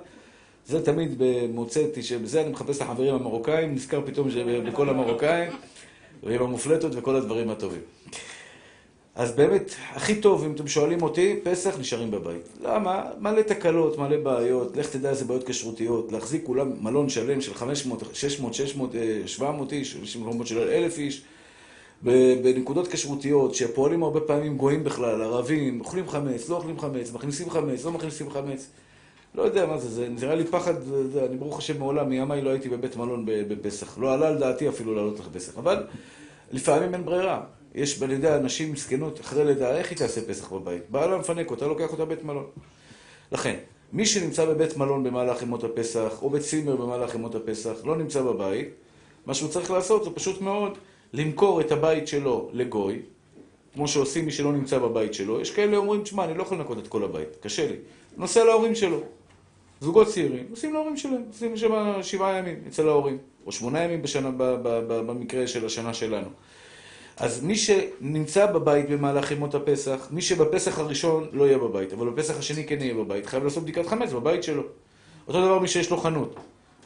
Speaker 1: זה תמיד במוצאתי, שבזה אני מחפש את החברים המרוקאים, נזכר פתאום בכל המרוקאים, ועם המופלטות וכל הדברים הטובים. אז באמת, הכי טוב, אם אתם שואלים אותי, פסח נשארים בבית. למה? מלא תקלות, מלא בעיות, לך תדע איזה בעיות כשרותיות, להחזיק כולם מלון שלם של 500, 600, 600, 700 איש, יש מקומות של 1,000 איש, בנקודות כשרותיות, שפועלים הרבה פעמים גויים בכלל, ערבים, אוכלים חמץ, לא אוכלים חמץ, מכניסים חמץ, לא מכניסים חמץ. לא יודע מה זה, זה נראה לי פחד, זה, אני ברוך השם מעולם, מימיי לא הייתי בבית מלון בפסח. לא עלה על דעתי אפילו לעלות לך פסח, אבל לפעמים אין ברירה. יש, יודע, נשים מסכנות אחרי לידה, איך היא תעשה פסח בבית? בעלה מפנק אותה, לוקח אותה בית מלון. לכן, מי שנמצא בבית מלון במהלך ימות הפסח, או בצימר במהלך ימות הפסח, לא נמצא בבית, מה שהוא צריך לעשות זה פשוט מאוד למכור את הבית שלו לגוי, כמו שעושים מי שלא נמצא בבית שלו. יש כאלה אומרים, תשמע, אני לא יכול לנקות את כל הבית, קשה לי. נוסע להורים שלו. זוגות צעירים, נוסעים להורים שלהם, נוסעים שם שבעה ימים אצל ההורים, או שמונה ימים בשנה, ב, ב, ב, במקרה של השנה שלנו. אז מי שנמצא בבית במהלך ימות הפסח, מי שבפסח הראשון לא יהיה בבית, אבל בפסח השני כן יהיה בבית, חייב לעשות בדיקת חמץ בבית שלו. אותו דבר מי שיש לו חנות,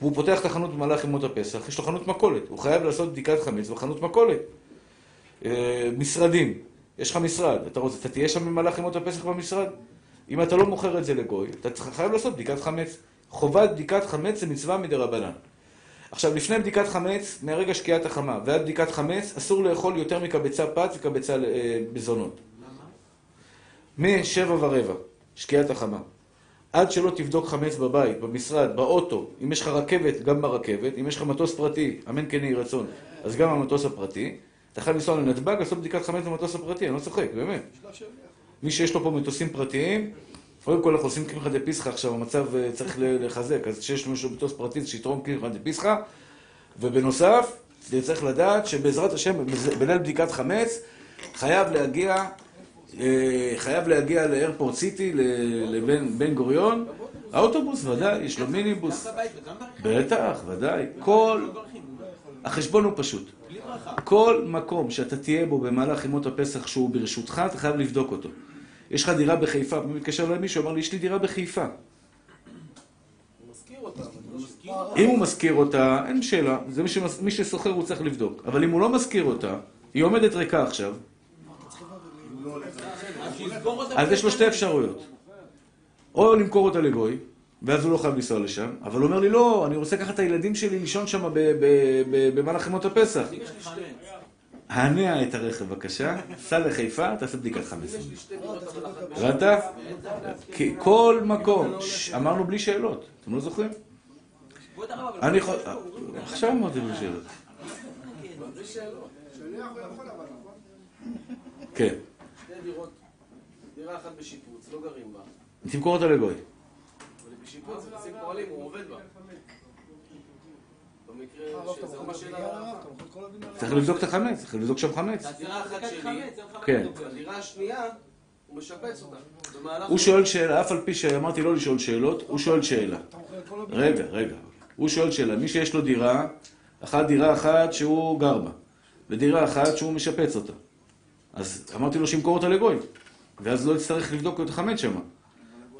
Speaker 1: והוא פותח את החנות במהלך ימות הפסח, יש לו חנות מכולת, הוא חייב לעשות בדיקת חמץ בחנות מכולת. אה, משרדים, יש לך משרד, אתה, רוצה, אתה תהיה שם במהלך ימות הפסח במשרד? אם אתה לא מוכר את זה לגוי, אתה חייב לעשות בדיקת חמץ. חובת בדיקת חמץ זה מצווה מדי רבנן. עכשיו, לפני בדיקת חמץ, מהרגע שקיעת החמה ועד בדיקת חמץ, אסור לאכול יותר מקבצה פת וקבצה אה, בזונות. משבע ורבע, שקיעת החמה. עד שלא תבדוק חמץ בבית, במשרד, באוטו, אם יש לך רכבת, גם ברכבת, אם יש לך מטוס פרטי, אמן כן יהי רצון, אז גם המטוס הפרטי, אתה חייב לנסוע לנתב"ג, לעשות בדיקת חמץ במטוס הפרטי, אני לא צוחק, באמת. מי שיש לו פה מטוסים פרטיים, קודם כל אנחנו עושים קמחא דפסחא עכשיו, המצב אה, צריך לחזק, אז כשיש מישהו מטוס פרטי, שיתרום קמחא דפסחא, ובנוסף, צריך לדעת שבעזרת השם, בליל בדיקת חמץ, חייב להגיע, אה, חייב להגיע לאיירפורט סיטי, לבן גוריון, האוטובוס, ודאי, יש לו מיניבוס. בטח, ודאי. כל... החשבון הוא פשוט. כל מקום שאתה תהיה בו במהלך ימות הפסח שהוא ברשותך, אתה חייב לבדוק אותו. יש לך דירה בחיפה, מתקשר אליי מישהו, אמר לי, יש לי דירה בחיפה. אם הוא משכיר אותה, אין שאלה, זה מי, שמס... מי ששוכר הוא צריך לבדוק. אבל אם הוא לא משכיר אותה, היא עומדת ריקה עכשיו, אז יש לו שתי אפשרויות. או למכור אותה לגוי, ואז הוא לא חייב לנסוע לשם, אבל הוא אומר לי, לא, אני רוצה לקחת את הילדים שלי לישון שם במהלך ימות הפסח. הנע את הרכב בבקשה, סע לחיפה, תעשה בדיקת חמש. הבנת? כל מקום, אמרנו בלי שאלות, אתם לא זוכרים? אני יכול... עכשיו אמרתי בלי שאלות. כן.
Speaker 4: דירה אחת בשיפוץ, לא גרים בה.
Speaker 1: תמכור אותה לגוי.
Speaker 4: בשיפוץ, נשים פועלים, הוא עובד בה. במקרה שזה מה שאלה...
Speaker 1: צריך לבדוק את החמץ, צריך לבדוק שם חמץ. כן.
Speaker 4: במהלך...
Speaker 1: הוא שואל שאלה, אף על פי שאמרתי לא לשאול שאלות, הוא שואל שאלה. רגע, רגע. הוא שואל שאלה. מי שיש לו דירה, אחת דירה אחת שהוא גר בה, ודירה אחת שהוא משפץ אותה. אז אמרתי לו שימכור אותה לגוי, ואז לא יצטרך לבדוק את החמץ שמה.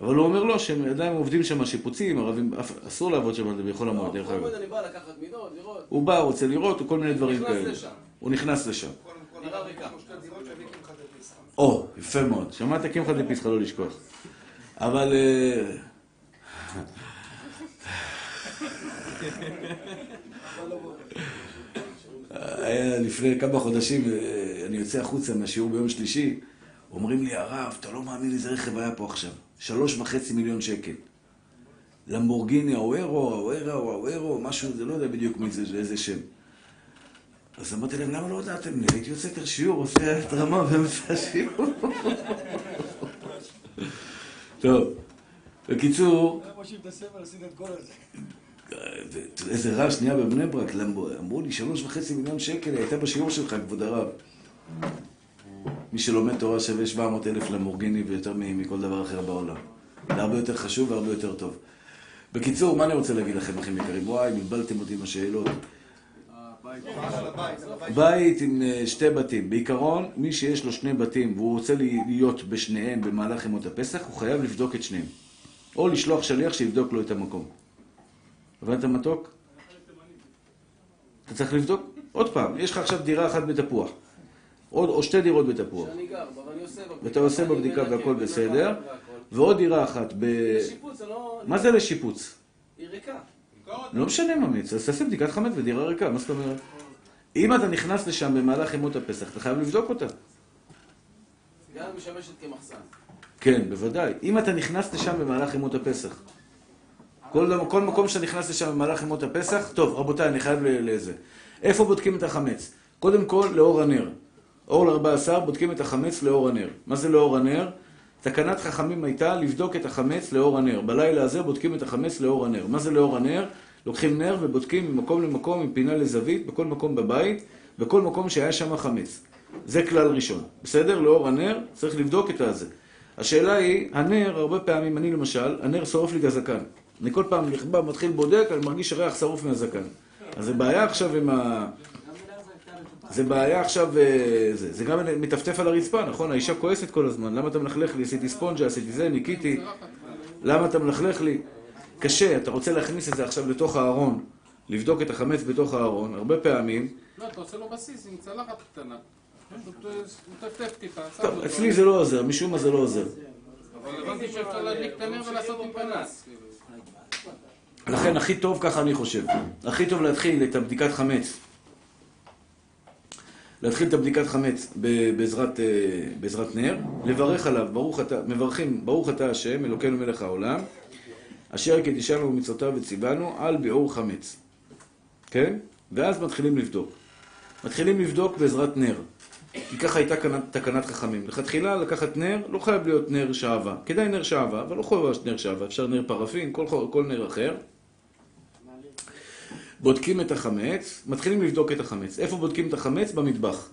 Speaker 1: אבל הוא אומר לו שהם עדיין עובדים שם שיפוצים, ערבים, אסור לעבוד שם בחול המועד, דרך אגב.
Speaker 4: אני בא לקחת מידות, לראות.
Speaker 1: הוא בא, רוצה לראות, וכל מיני דברים
Speaker 4: נכנס
Speaker 1: כאלה.
Speaker 4: לשם.
Speaker 1: הוא נכנס לשם. או, יפה מאוד. שמעת קמחא דפסחא, לא לשכוח. אבל... אה, היה לפני כמה חודשים, אה, אני יוצא החוצה מהשיעור ביום שלישי, אומרים לי, הרב, אתה לא מאמין איזה רכב היה פה עכשיו. שלוש וחצי מיליון שקל. למבורגיני האוורו, האוורה או האוורו, משהו, זה לא יודע בדיוק מי זה, איזה שם. אז אמרתי להם, למה לא הודעתם לי? הייתי יוצא יותר שיעור, עושה התרמה באמצע השיעור. טוב, בקיצור,
Speaker 5: הזה.
Speaker 1: איזה רעש נהיה בבני ברק, אמרו לי, שלוש וחצי מיליון שקל, הייתה בשיעור שלך, כבוד הרב. מי שלומד תורה שווה 700 אלף למורגיני ויותר מכל דבר אחר בעולם. זה הרבה יותר חשוב והרבה יותר טוב. בקיצור, מה אני רוצה להגיד לכם, אחים יקרים? וואי, בלבלתם אותי עם השאלות. בית עם אה, שתי בתים. בעיקרון, מי שיש לו שני בתים והוא רוצה להיות בשניהם במהלך ימות הפסח, הוא חייב לבדוק את שניהם. או לשלוח שליח שיבדוק לו את המקום. הבנת מתוק? אתה צריך לבדוק? עוד פעם, יש לך עכשיו דירה אחת בתפוח. עוד, או שתי דירות בתפוח.
Speaker 4: שאני גר בה, ואני עושה בבדיקה.
Speaker 1: ואתה עושה בבדיקה והכל בסדר. ועוד דירה אחת ב...
Speaker 4: לשיפוץ, זה לא...
Speaker 1: מה זה לשיפוץ?
Speaker 4: היא ריקה.
Speaker 1: לא משנה ממליץ, אז תעשה בדיקת חמץ ודירה ריקה, מה זאת אומרת? אם אתה נכנס לשם במהלך ימות הפסח, אתה חייב לבדוק אותה.
Speaker 4: גם משמשת כמחסן.
Speaker 1: כן, בוודאי. אם אתה נכנס לשם במהלך ימות הפסח. כל, כל מקום שאתה נכנס לשם במהלך ימות הפסח, טוב, רבותיי, אני חייב לזה. איפה בודקים את החמץ? קודם כל, לאור הנר. אור ל-14 בודקים את החמץ לאור הנר. מה זה לאור הנר? תקנת חכמים הייתה לבדוק את החמץ לאור הנר. בלילה הזה בודקים את החמץ לאור הנר. מה זה לאור הנר? לוקחים נר ובודקים ממקום למקום, מפינה לזווית, בכל מקום בבית, בכל מקום שהיה שם חמץ. זה כלל ראשון. בסדר? לאור הנר צריך לבדוק את הזה. השאלה היא, הנר, הרבה פעמים, אני למשל, הנר שורף לי את הזקן. אני כל פעם נכבה, מתחיל בודק, אני מרגיש ריח שרוף מהזקן. אז זה בעיה עכשיו עם ה... זה בעיה עכשיו, אה, זה, זה גם מטפטף על הרצפה, נכון? האישה כועסת כל הזמן, למה אתה מלכלך לי? עשיתי ספונג'ה, עשיתי זה, ניקיתי, למה אתה מלכלך לי? קשה, אתה רוצה להכניס את זה עכשיו לתוך הארון, לבדוק את החמץ בתוך הארון, הרבה פעמים,
Speaker 2: לא, אתה עושה לו בסיס עם צלחת קטנה. אה,
Speaker 1: טוב. אצלי זה לא עוזר, משום מה זה לא עוזר.
Speaker 2: אבל הבנתי שאפשר להדליק את הנר ולעשות עם פנס.
Speaker 1: לכן הכי טוב, ככה אני חושב, הכי טוב להתחיל את הבדיקת חמץ. להתחיל את הבדיקת חמץ בעזרת, אה, בעזרת נר, לברך עליו, ברוך אתה, מברכים, ברוך אתה השם, אלוקינו מלך העולם, אשר קידישנו במצוותיו וציוונו על ביעור חמץ. כן? ואז מתחילים לבדוק. מתחילים לבדוק בעזרת נר. כי ככה הייתה תקנת חכמים. לכתחילה לקחת נר, לא חייב להיות נר שעווה. כדאי נר שעווה, אבל לא חייב להיות נר שעווה. אפשר נר פרפין, כל, כל נר אחר. בודקים את החמץ, מתחילים לבדוק את החמץ. איפה בודקים את החמץ? במטבח.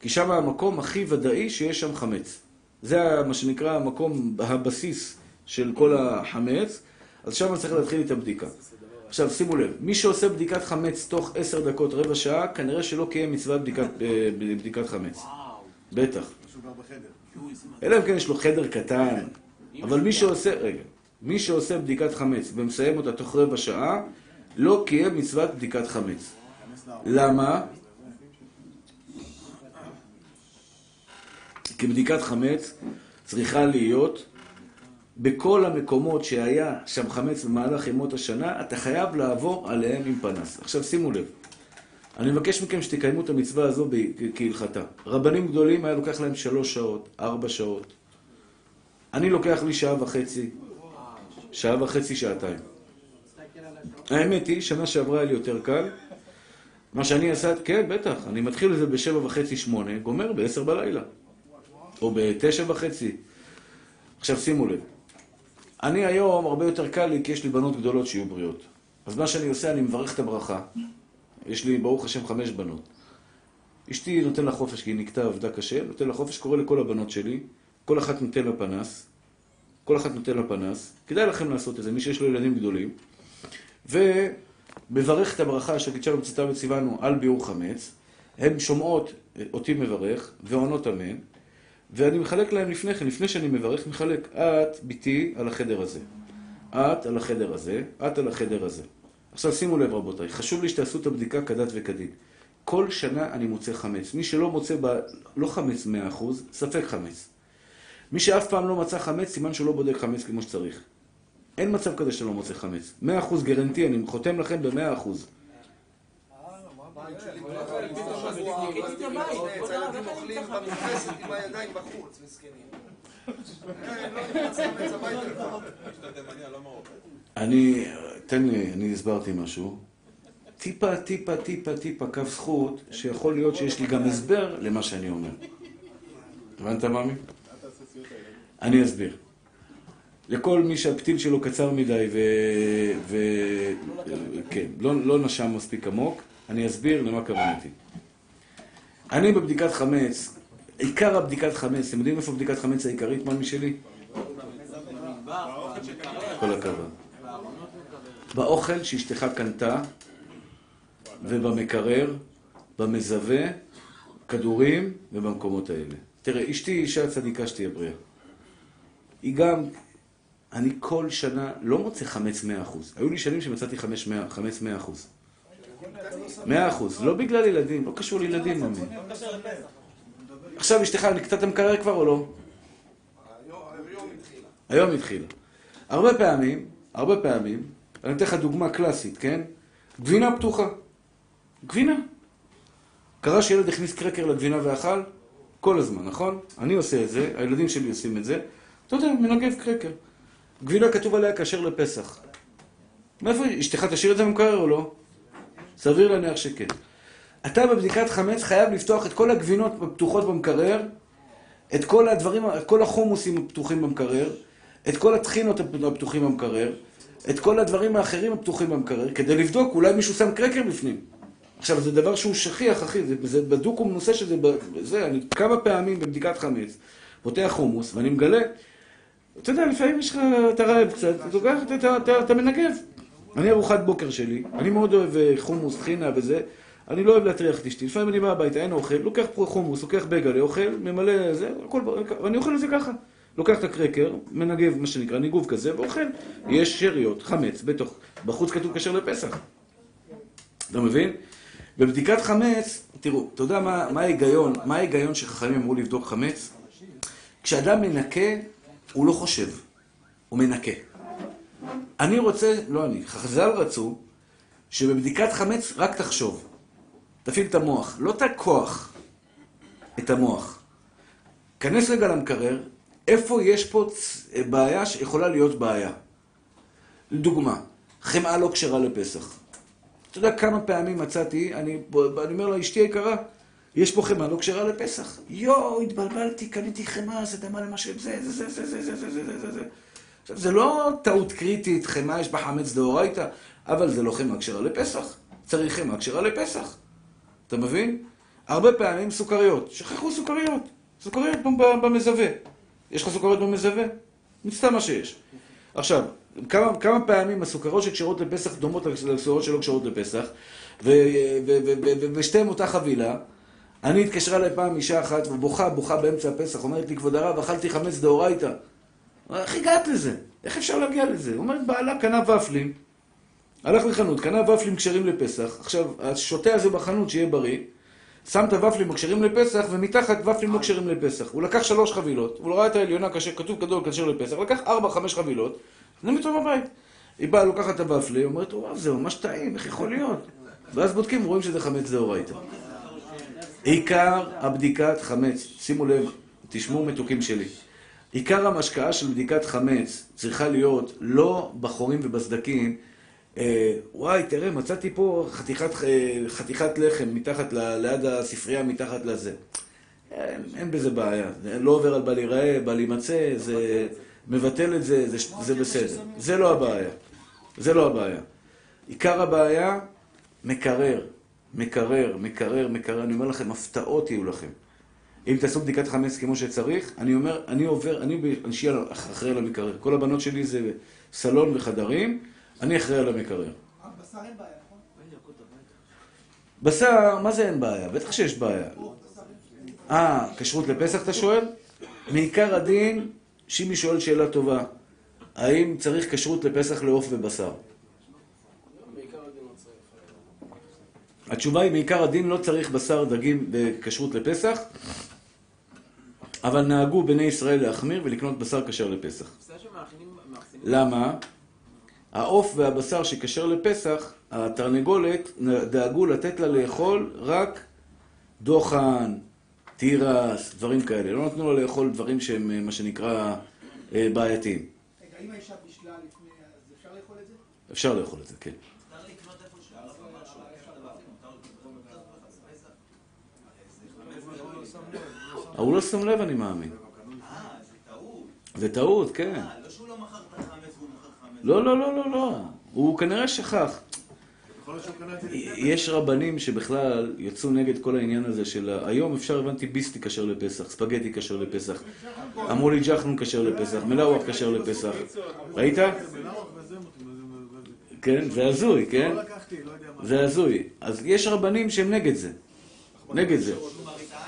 Speaker 1: כי שם המקום הכי ודאי שיש שם חמץ. זה מה שנקרא המקום, הבסיס של כל החמץ, אז שם צריך להתחיל את הבדיקה. עכשיו שימו לב, מי שעושה בדיקת חמץ תוך עשר דקות, רבע שעה, כנראה שלא קיים מצוות בדיקת, אה, בדיקת חמץ. בטח.
Speaker 5: גר בחדר.
Speaker 1: אלא אם כן יש לו חדר קטן. אבל מי שעושה, רגע, מי שעושה בדיקת חמץ ומסיים אותה תוך רבע שעה, לא קיים מצוות בדיקת חמץ. למה? כי בדיקת חמץ צריכה להיות בכל המקומות שהיה שם חמץ במהלך ימות השנה, אתה חייב לעבור עליהם עם פנס. עכשיו שימו לב, אני מבקש מכם שתקיימו את המצווה הזו כהלכתה. רבנים גדולים היה לוקח להם שלוש שעות, ארבע שעות. אני לוקח לי שעה וחצי, שעה וחצי, שעתיים. האמת היא, שנה שעברה היה לי יותר קל. מה שאני עשה, כן, בטח, אני מתחיל את זה בשבע וחצי, שמונה, גומר בעשר בלילה. או בתשע וחצי. עכשיו שימו לב, אני היום הרבה יותר קל לי כי יש לי בנות גדולות שיהיו בריאות. אז מה שאני עושה, אני מברך את הברכה. יש לי, ברוך השם, חמש בנות. אשתי נותן לה חופש כי היא נקטעה, עבדה קשה, נותן לה חופש, קורא לכל הבנות שלי, כל אחת נותן לה פנס, כל אחת נותן לה פנס, כדאי לכם לעשות את זה, מי שיש לו ילדים גדולים, ומברך את הברכה אשר קידשנו בצאתה וציוונו על ביעור חמץ, הן שומעות אותי מברך ועונות אמן, ואני מחלק להם לפני כן, לפני שאני מברך, מחלק, את, בתי, על החדר הזה. את על החדר הזה, את על החדר הזה. עכשיו שימו לב רבותיי, חשוב לי שתעשו את הבדיקה כדת וכדין. כל שנה אני מוצא חמץ. מי שלא מוצא, ב... לא חמץ 100%, ספק חמץ. מי שאף פעם לא מצא חמץ, סימן שהוא לא בודק חמץ כמו שצריך. אין מצב כזה שלא מוצא חמץ. 100% גרנטי, אני חותם לכם ב-100%.
Speaker 7: הבית שלי כל הזמן שבוע, אבל מתנץ, הילדים אוכלים במרפסת עם הידיים בחוץ, מסכנים. אה, לא נכנס חמץ הביתה.
Speaker 1: אני, תן לי, אני הסברתי משהו. טיפה, טיפה, טיפה, טיפה קו זכות, שיכול להיות שיש לי גם הסבר למה שאני אומר. הבנת, מאמי? אני אסביר. לכל מי שהפתיל שלו קצר מדי ו... ו... כן, לא, לא נשם מספיק עמוק, אני אסביר למה כוונתי. אני בבדיקת חמץ, עיקר הבדיקת חמץ, אתם יודעים איפה בדיקת חמץ העיקרית, מאמי שלי? כל הכבוד. באוכל שאשתך קנתה, ובמקרר, במזווה, כדורים ובמקומות האלה. תראה, אשתי אישה צדיקה שתהיה בריאה. היא גם, אני כל שנה לא מוצא חמץ 100%. היו לי שנים שמצאתי חמץ 100%. חמץ 100%. 100%. לא בגלל ילדים, לא קשור לילדים. עכשיו אשתך את המקרר כבר או לא?
Speaker 7: היום התחילה.
Speaker 1: הרבה פעמים, הרבה פעמים, אני אתן לך דוגמה קלאסית, כן? גבינה פתוחה. גבינה. קרה שילד הכניס קרקר לגבינה ואכל? כל הזמן, נכון? אני עושה את זה, הילדים שלי עושים את זה. אתה יודע, מנגב קרקר. גבינה כתוב עליה כשר לפסח. מאיפה, אשתך תשאיר את זה במקרר או לא? סביר להניח שכן. אתה בבדיקת חמץ חייב לפתוח את כל הגבינות הפתוחות במקרר, את כל הדברים, את כל החומוסים הפתוחים במקרר, את כל הטחינות הפתוחים במקרר, את כל הדברים האחרים הפתוחים במקרר, כדי לבדוק, אולי מישהו שם קרקר בפנים. עכשיו, זה דבר שהוא שכיח, אחי, זה, זה בדוק ומנוסה שזה, זה, אני כמה פעמים בבדיקת חמץ, פותח חומוס, ואני מגלה, אתה יודע, לפעמים יש לך, אתה רעב קצת, אתה לוקח, אתה, מנגב. אני ארוחת בוקר שלי, אני מאוד אוהב אה, חומוס, טחינה וזה, אני לא אוהב להטריח את אשתי, לפעמים אני בא הביתה, אין אוכל, לוקח חומוס, לוקח בגלה, אוכל, ממלא זה, הכל, ואני אוכל את זה ככה. לוקח את הקרקר, מנגב, מה שנקרא, ניגוב כזה, ואוכל. יש שאריות, חמץ, בתוך, בחוץ כתוב כשר לפסח. אתה מבין? בבדיקת חמץ, תראו, אתה יודע מה ההיגיון, מה ההיגיון שחכמים אמרו לבדוק חמץ? כשאדם מנקה, הוא לא חושב, הוא מנקה. אני רוצה, לא אני, חז"ל רצו, שבבדיקת חמץ רק תחשוב. תפעיל את המוח, לא את הכוח, את המוח. כנס רגע למקרר, איפה יש פה צ- בעיה שיכולה להיות בעיה. לדוגמה, חמאה לא כשרה לפסח. אתה יודע כמה פעמים מצאתי, אני, אני אומר לאשתי היקרה, יש פה חמאה לא כשרה לפסח. יואו, התבלבלתי, קניתי חמאה, זה דמה למה ש... זה, זה, זה, זה, זה, זה, זה, זה, זה, זה. עכשיו, זה לא טעות קריטית, חמאה יש בה חמץ דאורייתא, אבל זה לא חמאה כשרה לפסח. צריך חמאה כשרה לפסח. אתה מבין? הרבה פעמים סוכריות. שכחו סוכריות. סוכריות במזווה. יש לך סוכריות במזווה? סתם מה שיש. עכשיו, כמה, כמה פעמים הסוכרות שקשרות לפסח דומות לסוכרות שלא קשרות לפסח, ושתיהן אותה חבילה. אני התקשרה אליי פעם אישה אחת, ובוכה, בוכה באמצע הפסח, אומרת לי, כבוד הרב, אכלתי חמץ דאורייתא. איך הגעת לזה? איך אפשר להגיע לזה? אומרת, בעלה קנה ופלים, הלך לחנות, קנה ופלים כשרים לפסח, עכשיו, השותה הזה בחנות, שיהיה בריא, שם את הוופלים הכשרים לפסח, ומתחת ופלים לא כשרים לפסח. הוא לקח שלוש חבילות, הוא ראה את העליונה, כשר, כתוב גדול כשר לפסח, לקח ארבע, חמש חבילות, זה איתו בבית. היא באה, לוקחת את הוופלי, אומרת, וואו, זה ממש טעים, איך יכול להיות? ואז בודקים, רואים שזה חמץ דאורייתא. עיקר הבדיקת חמץ, שימו לב, תשמעו מתוקים שלי. עיקר המשקעה של בדיקת חמץ צריכה להיות לא בחורים ובסדקים, אה, וואי, תראה, מצאתי פה חתיכת, אה, חתיכת לחם מתחת, ל, ליד הספרייה, מתחת לזה. אין, אין בזה בעיה. לא עובר על בל ייראה, בל יימצא, זה מבטל את זה, זה, זה בסדר. זה לא הבעיה. זה לא הבעיה. עיקר הבעיה, מקרר, מקרר, מקרר, מקרר. אני אומר לכם, הפתעות יהיו לכם. אם תעשו בדיקת חמץ כמו שצריך, אני אומר, אני עובר, אני אנשי אחראי על המקרר. כל הבנות שלי זה סלון וחדרים, אני אחראי על המקרר.
Speaker 5: בשר אין בעיה, נכון?
Speaker 1: בשר, מה זה אין בעיה? בטח שיש בעיה. אה, כשרות לפסח אתה שואל? מעיקר הדין, שימי שואל שאלה טובה. האם צריך כשרות לפסח לעוף ובשר?
Speaker 4: בעיקר הדין לא צריך.
Speaker 1: התשובה היא, מעיקר הדין לא צריך בשר דגים בכשרות לפסח, אבל נהגו בני ישראל להחמיר ולקנות בשר כשר לפסח. למה? העוף והבשר שכשר לפסח, התרנגולת, דאגו לתת לה לאכול רק דוחן, תירס, דברים כאלה. לא נתנו לה לאכול דברים שהם, אה, מה שנקרא, אה, בעייתיים.
Speaker 5: רגע, אם האישה בישלה לפני, אז אפשר לאכול את זה?
Speaker 1: אפשר לאכול את זה, כן.
Speaker 3: מותר לקנות איפה שהוא הרב אמר שהוא לוקח דבר, מותר לקנות איפה שהוא פסח. הרי זה חמץ
Speaker 1: הוא לא שם לב, אני מאמין.
Speaker 3: אה, זה טעות.
Speaker 1: זה טעות, כן.
Speaker 3: אה, לא שהוא לא מכר את החמץ והוא מכר חמץ.
Speaker 1: לא, לא, לא, לא, לא. הוא כנראה שכח. יש רבנים שבכלל יצאו נגד כל העניין הזה של... היום אפשר, הבנתי, ביסטי כשר לפסח, ספגטי כשר לפסח. אמרו לי ג'חנון כשר לפסח, מלאווח כשר לפסח. ראית? כן, זה הזוי, כן?
Speaker 5: לא לקחתי, לא.
Speaker 1: זה הזוי. אז יש רבנים שהם נגד זה. נגד זה.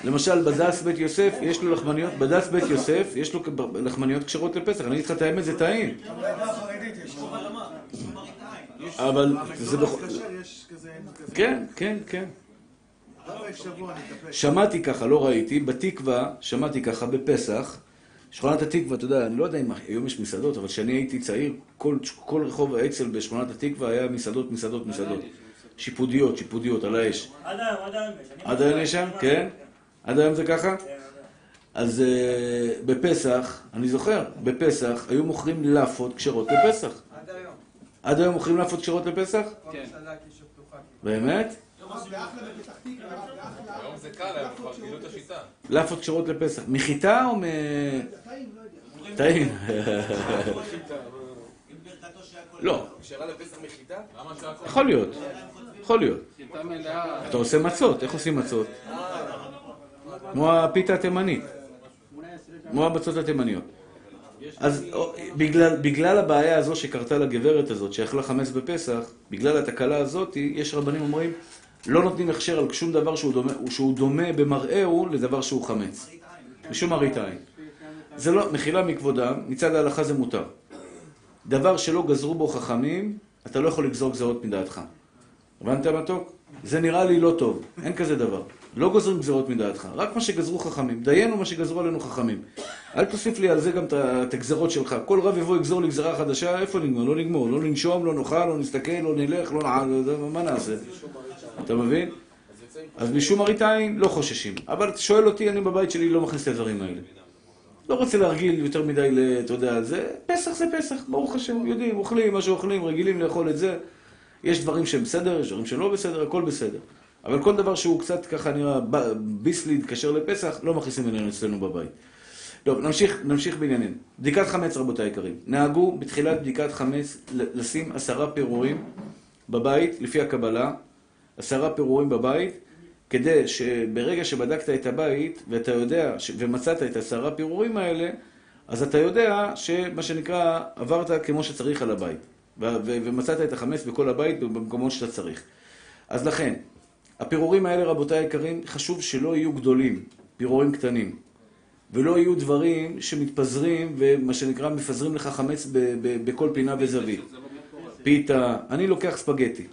Speaker 1: למשל, בדס בית יוסף, יש לו לחמניות, בדס בית יוסף, יש לו לחמניות כשרות לפסח. אני אגיד לך את האמת, זה טעים. אבל זה בכל... כן, כן, כן. שמעתי ככה, לא ראיתי, בתקווה, שמעתי ככה בפסח, שכונת התקווה, אתה יודע, אני לא יודע אם היום יש מסעדות, אבל כשאני הייתי צעיר, כל, כל רחוב האצ"ל בשכונת התקווה היה מסעדות, מסעדות, מסעדות. שיפודיות, שיפודיות, על האש.
Speaker 8: עד היום, עד היום יש.
Speaker 1: עד היום יש שם? כן? עד היום זה ככה? אז אה, בפסח, אני זוכר, בפסח היו מוכרים לאפות כשרות לפסח.
Speaker 4: עד היום.
Speaker 1: עד היום מוכרים לאפות כשרות לפסח?
Speaker 2: כן.
Speaker 1: באמת? לאפות כשרות לפסח. מחיטה או מ...
Speaker 5: טעים, לא.
Speaker 1: לא,
Speaker 9: כשרה לפסח מחיטה? למה שהכל?
Speaker 1: יכול להיות. יכול להיות. אתה עושה מצות, איך עושים מצות? כמו הפיתה התימנית. כמו המצות התימניות. אז בגלל, הבעיה הזו שקרתה לגברת הזאת, שאכלה חמץ בפסח, בגלל התקלה הזאת, יש רבנים אומרים, לא נותנים הכשר על שום דבר שהוא דומה, במראהו לדבר שהוא חמץ. משום מראית עין. זה לא, מחילה מכבודם, מצד ההלכה זה מותר. דבר שלא גזרו בו חכמים, אתה לא יכול לגזור גזרות מדעתך. הבנת מתוק? זה נראה לי לא טוב, אין כזה דבר. לא גוזרים גזרות מדעתך, רק מה שגזרו חכמים. דיינו מה שגזרו עלינו חכמים. אל תוסיף לי על זה גם את הגזרות שלך. כל רב יבוא יגזור לי גזרה חדשה, איפה נגמר? לא נגמור. לא ננשום, לא נאכל, לא נסתכל, לא נלך, לא נעל, לא מה נעשה? אתה מבין? אז משום מראית עין לא חוששים. אבל שואל אותי, אני בבית שלי לא מכניס את הדברים האלה. לא רוצה להרגיל יותר מדי, אתה יודע, זה, פסח זה פסח, ברוך השם, יודעים, אוכלים מה שאוכלים, רגילים לאכול את זה. יש דברים שהם בסדר, יש דברים שלא בסדר, הכל בסדר. אבל כל דבר שהוא קצת ככה נראה ב- ביסלי כשר לפסח, לא מכניסים אלינו אצלנו בבית. טוב, נמשיך, נמשיך בעניינים. בדיקת חמץ, רבותיי היקרים. נהגו בתחילת בדיקת חמץ לשים עשרה פירורים בבית, לפי הקבלה, עשרה פירורים בבית, כדי שברגע שבדקת את הבית, ואתה יודע, ש- ומצאת את עשרה פירורים האלה, אז אתה יודע שמה שנקרא, עברת כמו שצריך על הבית. ו- ו- ומצאת את החמץ בכל הבית במקומות שאתה צריך. אז לכן, הפירורים האלה, רבותיי היקרים, חשוב שלא יהיו גדולים, פירורים קטנים. ולא יהיו דברים שמתפזרים ומה שנקרא מפזרים לך חמץ בכל פינה וזווית. פיתה, אני לוקח ספגטי.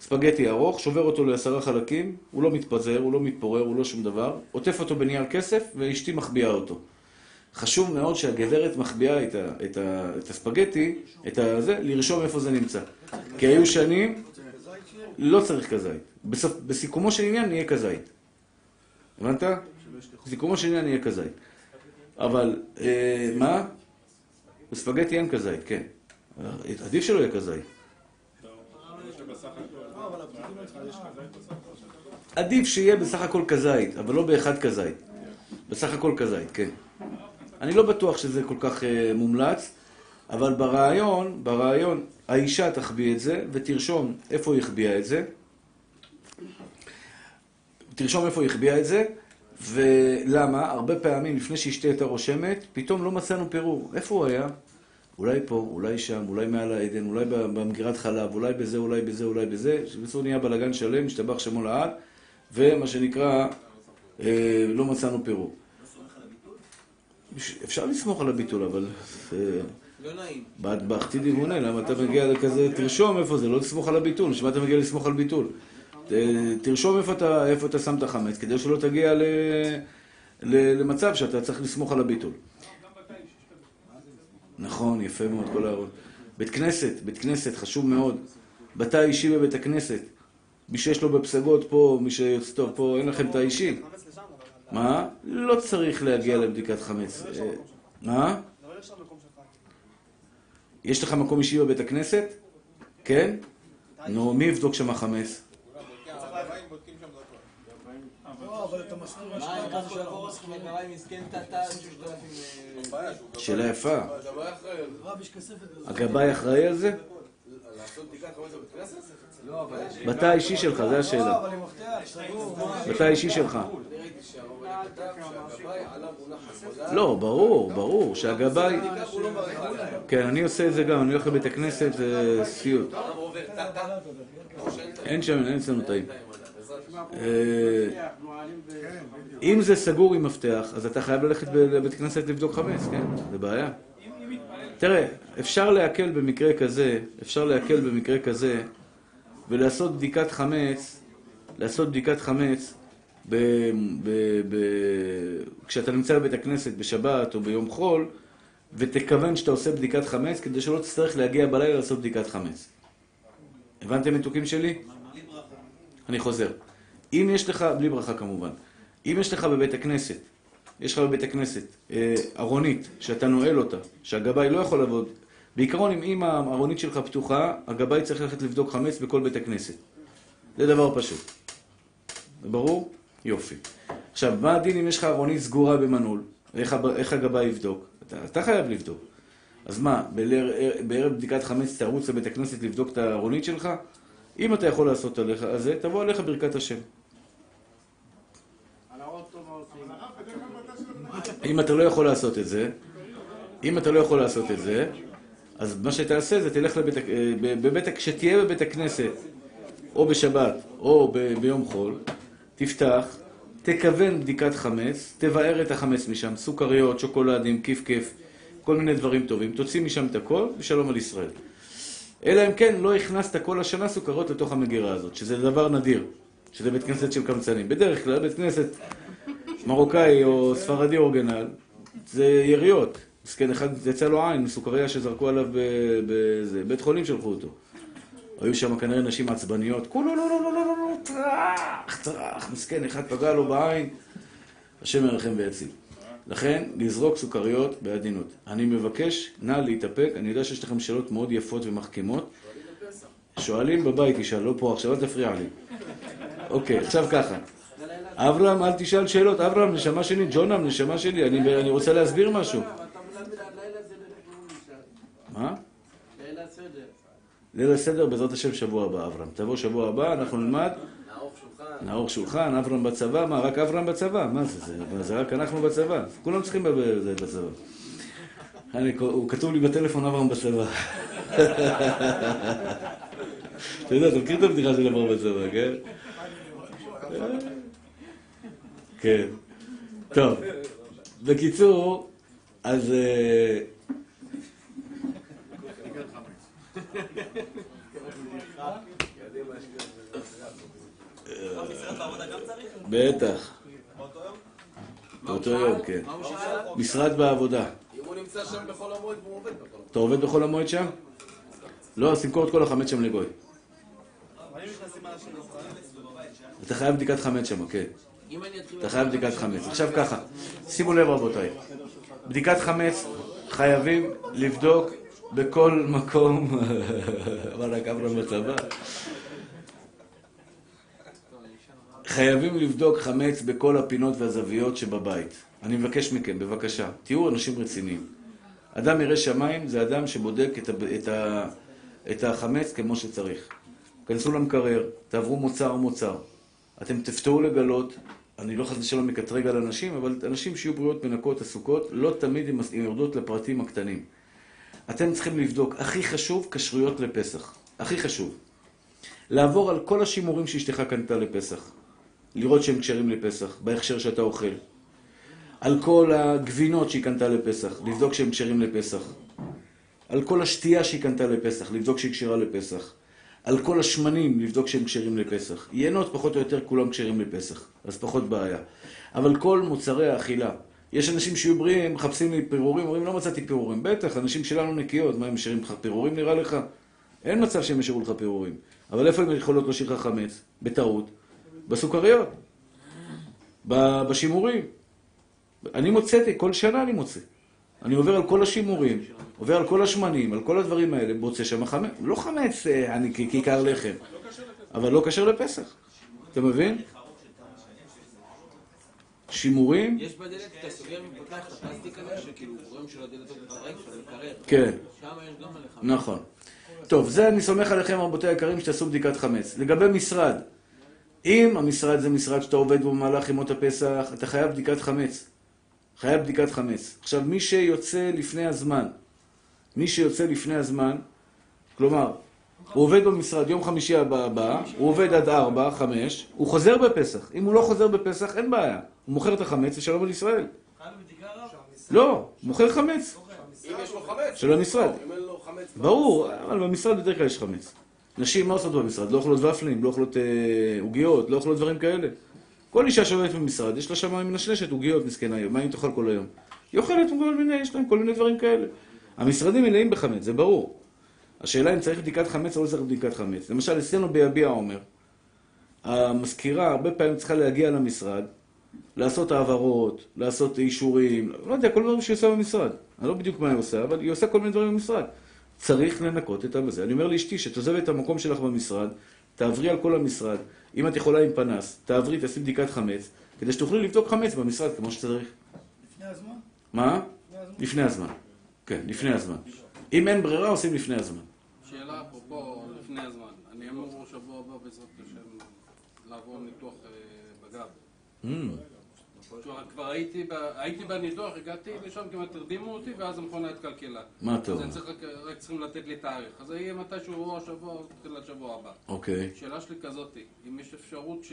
Speaker 1: ספגטי ארוך, שובר אותו לעשרה חלקים, הוא לא מתפזר, הוא לא מתפורר, הוא לא שום דבר, עוטף אותו בנייר כסף ואשתי מחביאה אותו. חשוב מאוד שהגברת מחביאה את, ה, את, ה, את הספגטי, את הזה, לרשום איפה זה נמצא. כי היו שנים, לא צריך כזית. בסוף, בסיכומו של עניין נהיה כזית. הבנת? בסיכומו של עניין נהיה כזית. אבל, אה, מה? בספגטי אין כזית, כן. עדיף שלא יהיה כזית. עדיף שיהיה בסך הכל כזית, אבל לא באחד כזית. בסך הכל כזית, כן. אני לא בטוח שזה כל כך אה, מומלץ, אבל ברעיון, ברעיון, האישה תחביא את זה ותרשום איפה היא החביאה את זה. תרשום איפה היא החביאה את זה, ולמה? הרבה פעמים לפני שאשתי הייתה רושמת, פתאום לא מצאנו פירור. איפה הוא היה? אולי פה, אולי שם, אולי מעל העדן, אולי במגירת חלב, אולי בזה, אולי בזה, אולי בזה. שבסוף נהיה בלאגן שלם, השתבח שמו לעד, ומה שנקרא, אה, לא מצאנו פירור. אפשר לסמוך על הביטול, אבל...
Speaker 7: לא נעים.
Speaker 1: בהטבחתי דימונה, למה אתה מגיע לכזה, תרשום איפה זה, לא תסמוך על הביטול, בשביל אתה מגיע לסמוך על ביטול? תרשום איפה אתה, איפה אתה שם את החמץ, כדי שלא תגיע ל, ל, למצב שאתה צריך לסמוך על הביטול. נכון, יפה מאוד, כל ההערות. בית כנסת, בית כנסת, חשוב מאוד. בתא האישי בבית הכנסת. מי שיש לו בפסגות פה, מי שיוצא טוב פה, אין לכם תא אישי. מה? לא צריך להגיע לבדיקת חמץ. אה, מה?
Speaker 5: זה לא נחשב מקום שלך.
Speaker 1: יש לך מקום אישי בבית הכנסת? כן? נו, מי יבדוק שם חמץ?
Speaker 5: לא, אבל אתה מסכים מה
Speaker 8: מה
Speaker 5: שקרה
Speaker 8: העיקר של הבורס כי הגבאי מסכן את התא של 6,000...
Speaker 1: שאלה יפה.
Speaker 5: בזה.
Speaker 1: הגבאי אחראי על זה?
Speaker 3: לעשות בדיקת חמץ בבית כנסת?
Speaker 8: לא.
Speaker 1: בתא האישי שלך, זו
Speaker 5: לא,
Speaker 1: השאלה.
Speaker 5: מה?
Speaker 1: בתא האישי שלך.
Speaker 3: שהגבאי.
Speaker 1: לא, ברור, ברור, שהגבאי...
Speaker 3: לא עליה.
Speaker 1: כן, אני עושה את זה גם, אני הולך לבית הכנסת, זה סיוט. אין שם, אין אצלנו
Speaker 3: השם.
Speaker 1: אה, אם זה סגור עם מפתח, אז אתה חייב ללכת לבית כנסת לבדוק חמץ, כן? זה בעיה. תראה, אפשר להקל במקרה כזה, אפשר להקל במקרה כזה, ולעשות בדיקת חמץ, לעשות בדיקת חמץ ב, ב, ב, כשאתה נמצא בבית הכנסת בשבת או ביום חול, ותכוון שאתה עושה בדיקת חמץ, כדי שלא תצטרך להגיע בלילה לעשות בדיקת חמץ. הבנתם מתוקים שלי? אני חוזר. אם יש לך, בלי ברכה כמובן, אם יש לך בבית הכנסת, יש לך בבית הכנסת אה, ארונית שאתה נועל אותה, שהגבאי לא יכול לעבוד, בעיקרון אם- הארונית שלך פתוחה, הגבאי צריך ללכת לבדוק חמץ בכל בית הכנסת. זה דבר פשוט. זה ברור? יופי. עכשיו, מה הדין אם יש לך ארונית סגורה במנעול? איך, איך הגבאי יבדוק? אתה, אתה חייב לבדוק. אז מה, בערב, בדיקת חמץ תרוץ לבית הכנסת לבדוק את הארונית שלך? אם אתה יכול לעשות עליך, אז תבוא עליך ברכת השם. אם אתה לא יכול לעשות את זה, אם אתה לא יכול לעשות את זה, אז מה שתעשה זה תלך לבית, אה, בבית, כשתהיה בבית הכנסת, או בשבת, או ב, ביום חול, תפתח, תכוון בדיקת חמץ, תבער את החמץ משם, סוכריות, שוקולדים, כיף כיף, כל מיני דברים טובים, תוציא משם את הכל, ושלום על ישראל. אלא אם כן לא הכנסת כל השנה סוכרות לתוך המגירה הזאת, שזה דבר נדיר, שזה בית כנסת של קמצנים. בדרך כלל בית כנסת מרוקאי או ספרדי אורגנל, זה יריות. מסכן אחד יצא לו עין מסוכריה שזרקו עליו באיזה בית חולים שלחו אותו. היו שם כנראה נשים עצבניות, כולו לא לא לא לא לא לא טראח טראח, מסכן אחד פגע לו בעין, השם ירחם ויציל. לכן, לזרוק סוכריות בעדינות. אני מבקש, נא להתאפק, אני יודע שיש לכם שאלות מאוד יפות ומחכימות. שואלים בבית, תשאל, לא פה עכשיו, אל תפריע לי. אוקיי, עכשיו ככה. אברהם, אל תשאל שאלות. אברהם, נשמה שלי, ג'ונם, נשמה שלי, אני רוצה להסביר משהו.
Speaker 8: אתה מלמד עד לילה זה ללכת
Speaker 1: מה?
Speaker 8: לילה סדר.
Speaker 1: ליל הסדר בעזרת השם שבוע הבא, אברהם. תבוא שבוע הבא, אנחנו נלמד.
Speaker 3: נערוך שולחן.
Speaker 1: נערוך שולחן, אברהם בצבא, מה, רק אברהם בצבא? מה זה, זה, זה רק אנחנו בצבא. כולם צריכים בצבא. אני, הוא כתוב לי בטלפון אברהם בצבא. אתה יודע, אתה מכיר את הבדיחה של אברהם בצבא, כן? כן. טוב. בקיצור, אז... אה, בטח. באותו יום, כן. משרד בעבודה.
Speaker 3: אם הוא נמצא שם בחול המועד והוא עובד בחול המועד.
Speaker 1: אתה עובד בחול המועד שם? לא, אז תמכור את כל החמץ שם לגוי. אתה חייב בדיקת חמץ שם, כן. אתה חייב בדיקת חמץ. עכשיו ככה, שימו לב רבותיי, בדיקת חמץ חייבים לבדוק בכל מקום, אבל רק אברהם בצבא. חייבים לבדוק חמץ בכל הפינות והזוויות שבבית. אני מבקש מכם, בבקשה, תהיו אנשים רציניים. אדם ירא שמיים זה אדם שבודק את, ה, את, ה, את החמץ כמו שצריך. כנסו למקרר, תעברו מוצר מוצר. אתם תפתעו לגלות, אני לא חס ושלום מקטרג על אנשים, אבל אנשים שיהיו בריאות מנקות, עסוקות, לא תמיד הן יורדות לפרטים הקטנים. אתם צריכים לבדוק, הכי חשוב, כשרויות לפסח. הכי חשוב. לעבור על כל השימורים שאשתך קנתה לפסח. לראות שהם כשרים לפסח, בהכשר שאתה אוכל. על כל הגבינות שהיא קנתה לפסח, לבדוק שהם כשרים לפסח. על כל השתייה שהיא קנתה לפסח, לבדוק שהיא כשרה לפסח. על כל השמנים, לבדוק שהם כשרים לפסח. יינות, פחות או יותר, כולם כשרים לפסח, אז פחות בעיה. אבל כל מוצרי האכילה יש אנשים שיהיו בריאים, מחפשים לי פירורים, אומרים, לא מצאתי פירורים. בטח, אנשים שלנו נקיות, מה, הם משאירים לך פירורים נראה לך? אין מצב שהם ישאירו לך פירורים. אבל איפה הם יכולות להשאיר לך חמץ? בטעות. בסוכריות. בשימורים. אני מוצאתי, כל שנה אני מוצא. אני עובר על כל השימורים, עובר על כל השמנים, על כל הדברים האלה, מוצא שם חמץ. לא חמץ, אה, אני כיכר לחם. אבל לא כשר לפסח. אתה מבין? שימורים?
Speaker 8: יש בדלת, אתה סוגר ופותח את הפלסטיק הזה, שכאילו רואים של הדלת עוד מתפרק, של המקרר.
Speaker 1: כן.
Speaker 8: שם יש גם עליך.
Speaker 1: נכון. טוב, זה אני סומך עליכם, רבותי היקרים, שתעשו בדיקת חמץ. לגבי משרד, אם המשרד זה משרד שאתה עובד בו במהלך ימות הפסח, אתה חייב בדיקת חמץ. חייב בדיקת חמץ. עכשיו, מי שיוצא לפני הזמן, מי שיוצא לפני הזמן, כלומר, הוא עובד במשרד יום חמישי הבא, הבא, הוא עובד עד ארבע, חמש, הוא חוזר בפסח. אם הוא לא חוזר בפסח, אין בעיה. הוא מוכר את החמץ ושלום על ישראל. לא, מוכר חמץ
Speaker 4: אם יש לו חמץ.
Speaker 1: של המשרד.
Speaker 4: אם אין לו חמץ.
Speaker 1: ברור, אבל במשרד בדרך כלל יש חמץ. נשים מה עושות במשרד? לא אוכלות ופלים, לא אוכלות אה, עוגיות, לא אוכלות דברים כאלה. כל אישה שעובדת במשרד, יש לה שם מנשנשת עוגיות, מסכנה, מה היא תאכל כל היום? היא אוכלת כל מיני, יש להם כל מיני דברים כאלה. המשרדים מלאים בחמץ, זה ברור. השאלה אם צריך בדיקת חמץ או לא צריך בדיקת חמץ. למשל, אצלנו ביביע עומר, המזכירה הרבה פעמים צריכה להגיע למשרד, לעשות העברות, לעשות אישורים, לא יודע, כל דברים שהיא עושה במשרד. אני לא בדיוק מה היא עושה, אבל היא עושה כל מיני דברים במשרד. צריך לנקות את הזה. אני אומר לאשתי, שתעזבי את המקום שלך במשרד, תעברי על כל המשרד. אם את יכולה עם פנס, תעברי, תעשי בדיקת חמץ, כדי שתוכלי לבדוק חמץ במשרד כמו שצריך.
Speaker 5: לפני הזמן?
Speaker 1: מה?
Speaker 5: לפני הזמן?
Speaker 1: לפני הזמן. כן, לפני הזמן. אם אין ברירה, עושים לפני הזמן.
Speaker 2: שאלה אפרופו לפני הזמן. אני אמור שבוע הבא בעזרת השם לעבור ניתוח אה, בגב. כבר- כבר הייתי בניתוח, הגעתי לשם, כמעט הרדימו אותי, ואז המכונה התקלקלה.
Speaker 1: מה
Speaker 2: אז
Speaker 1: טוב.
Speaker 2: צריך רק- צריכים לתת לי תאריך. אז זה יהיה מתישהו או השבוע או תחילת שבוע הבא.
Speaker 1: אוקיי.
Speaker 2: השאלה שלי כזאתי, אם יש אפשרות ש...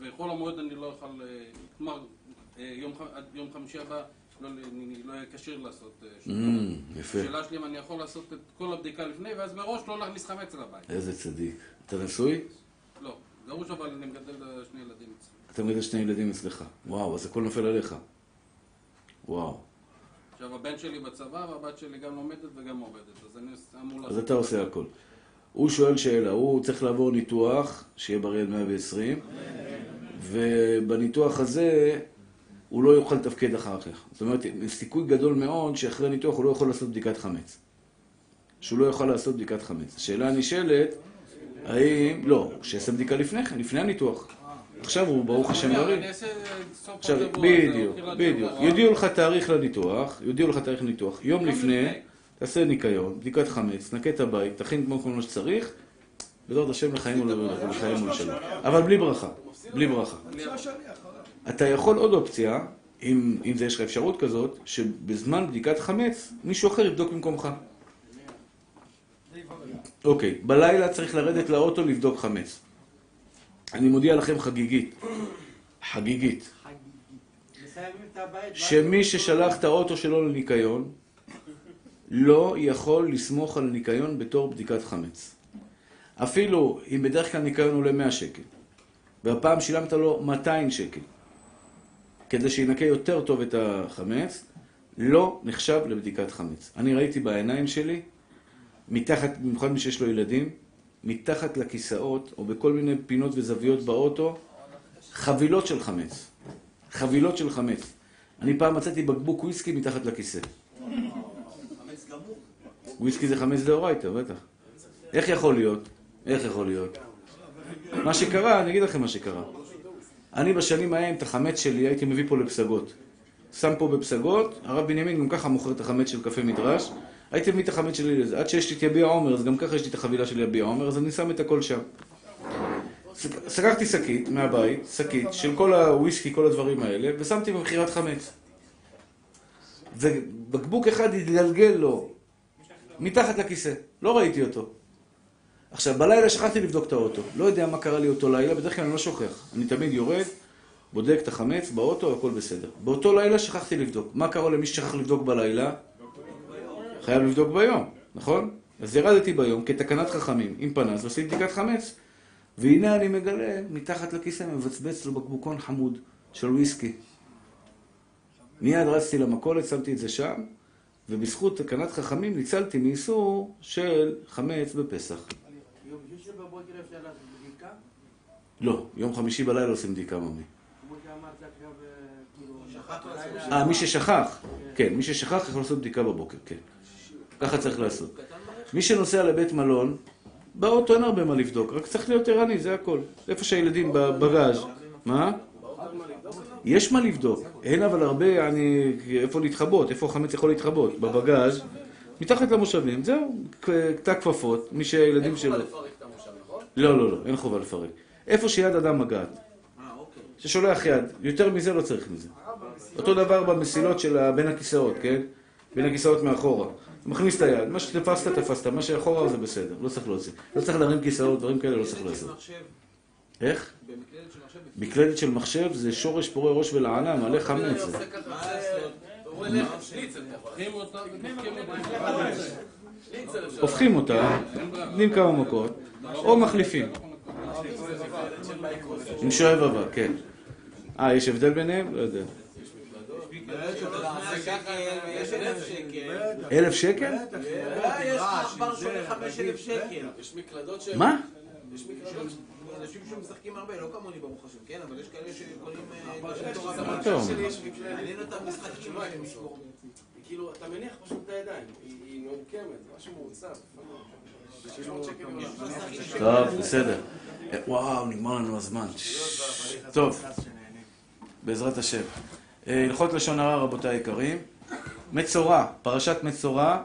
Speaker 2: וחול המועד אני לא אוכל... אה, כלומר, אה, יום חמישי הבא לא, אני לא כשיר לעשות אה, שום דבר.
Speaker 1: Mm, יפה.
Speaker 2: השאלה שלי אם אני יכול לעשות את כל הבדיקה לפני, ואז מראש לא להכניס חמץ לבית.
Speaker 1: איזה צדיק. אתה נשוי?
Speaker 2: לא, גרוש אבל אני מגדל אה, שני ילדים אצלי.
Speaker 1: אתה מגדל שני ילדים אצלך. וואו, אז הכל נופל עליך. וואו.
Speaker 2: עכשיו הבן שלי בצבא והבת שלי גם לומדת וגם עובדת, אז אני אמור לעשות...
Speaker 1: אז אתה עושה הכל. הוא שואל שאלה, הוא צריך לעבור ניתוח, שיהיה בריא עד 120, ובניתוח הזה הוא לא יוכל לתפקד אחר כך. זאת אומרת, יש סיכוי גדול מאוד שאחרי ניתוח הוא לא יכול לעשות בדיקת חמץ. שהוא לא יוכל לעשות בדיקת חמץ. השאלה הנשאלת, האם... לא, שיעשה בדיקה לפני כן, לפני הניתוח. עכשיו הוא ברוך השם בריא.
Speaker 2: סוף
Speaker 1: עכשיו, בדיוק, בדיוק. יודיעו לך תאריך לניתוח, יודיעו לך תאריך לניתוח. יום לפני. תעשה ניקיון, בדיקת חמץ, נקה את הבית, תכין כמו כל מה שצריך, בעזרת השם לחיים ולחיים ולשלום. אבל בלי ברכה, בלי ברכה. אתה יכול עוד אופציה, אם, אם זה יש לך אפשרות כזאת, שבזמן בדיקת חמץ, מישהו אחר יבדוק במקומך. אוקיי, בלילה צריך לרדת לאוטו לבדוק חמץ. אני מודיע לכם חגיגית, חגיגית, שמי ששלח את האוטו שלו לניקיון, לא יכול לסמוך על הניקיון בתור בדיקת חמץ. אפילו אם בדרך כלל ניקיון עולה 100 שקל, והפעם שילמת לו 200 שקל, כדי שינקה יותר טוב את החמץ, לא נחשב לבדיקת חמץ. אני ראיתי בעיניים שלי, מתחת, במיוחד מי שיש לו ילדים, מתחת לכיסאות, או בכל מיני פינות וזוויות באוטו, חבילות של חמץ. חבילות של חמץ. אני פעם מצאתי בקבוק וויסקי מתחת לכיסא. וויסקי זה חמץ דאורייתא, בטח. איך יכול להיות? איך יכול להיות? מה שקרה, אני אגיד לכם מה שקרה. אני בשנים ההם את החמץ שלי הייתי מביא פה לפסגות. שם פה בפסגות, הרב בנימין גם ככה מוכר את החמץ של קפה מדרש. הייתי מביא את החמץ שלי לזה. עד שיש לי את יביע עומר, אז גם ככה יש לי את החבילה של יביע עומר, אז אני שם את הכל שם. סג- סגרתי שקית מהבית, שקית של כל הוויסקי, כל הדברים האלה, ושמתי במכירת חמץ. ובקבוק אחד התגלגל לו מתחת לכיסא, לא ראיתי אותו. עכשיו, בלילה שכחתי לבדוק את האוטו. לא יודע מה קרה לי אותו לילה, בדרך כלל אני לא שוכח. אני תמיד יורד, בודק את החמץ באוטו, הכל בסדר. באותו לילה שכחתי לבדוק. מה קרה למי ששכח לבדוק בלילה? חייב לבדוק ביום, נכון? אז ירדתי ביום כתקנת חכמים, עם פנס, ועשיתי בדיקת חמץ. והנה אני מגלה, מתחת לכיסא מבצבץ לו בקבוקון חמוד של וויסקי. מיד רצתי למכולת, שמתי את זה שם, ובזכות תקנת חכמים ניצלתי מאיסור של חמץ בפסח.
Speaker 8: יום שישי בבוקר אפשר לעשות בדיקה?
Speaker 1: לא, יום חמישי בלילה עושים בדיקה ממי.
Speaker 8: עכשיו, כאילו...
Speaker 1: אה, מי ששכח, כן, מי ששכח יכול לעשות בדיקה בבוקר, כן. ככה צריך לעשות. מי שנוסע לבית מלון, באוטו אין הרבה מה לבדוק, רק צריך להיות ערני, זה הכל. איפה שהילדים בבגאז', מה? יש מה לבדוק, אין אבל הרבה, אני, איפה להתחבות, איפה החמץ יכול להתחבות, בבגאז', מתחת למושבים, זהו, תא כפפות, מי שהילדים שלו...
Speaker 4: לפרק את המושב, נכון?
Speaker 1: לא, לא, לא, אין חובה לפרק. איפה שיד אדם מגעת,
Speaker 8: אה, אוקיי.
Speaker 1: ששולח יד, יותר מזה לא צריך מזה. אותו דבר במסילות של בין הכיסאות, כן? בין הכיסאות מאחורה. מכניס את היד, מה שתפסת, תפסת, מה שאחורה זה בסדר, לא צריך להוציא. לא צריך להרים כיסאות, דברים כאלה לא צריך לעשות. איך?
Speaker 8: במקלדת של מחשב
Speaker 1: זה שורש פורה ראש ולענה, מלא חמץ. הופכים אותה, נותנים כמה מכות, או מחליפים. עם שואב אבק, כן. אה, יש הבדל ביניהם? לא יודע.
Speaker 8: יש אלף שקל. אה, יש עכבר שעולה חמש אלף שקל.
Speaker 4: יש מקלדות ש...
Speaker 1: מה?
Speaker 4: יש מקלדות
Speaker 8: אנשים שמשחקים הרבה, לא כמוני ברוך השם, כן? אבל יש כאלה שקונים...
Speaker 4: יש מקלדת.
Speaker 8: מעניין אותם משחקים. ישמעו.
Speaker 4: היא כאילו, אתה מניח פשוט את הידיים. היא מעוקמת, משהו מעוצב. 600 שקל במשהו.
Speaker 1: טוב, בסדר. וואו, נגמר לנו הזמן. טוב, בעזרת השם. אה, הלכות לשון הרע, רבותיי היקרים. מצורע, פרשת מצורע,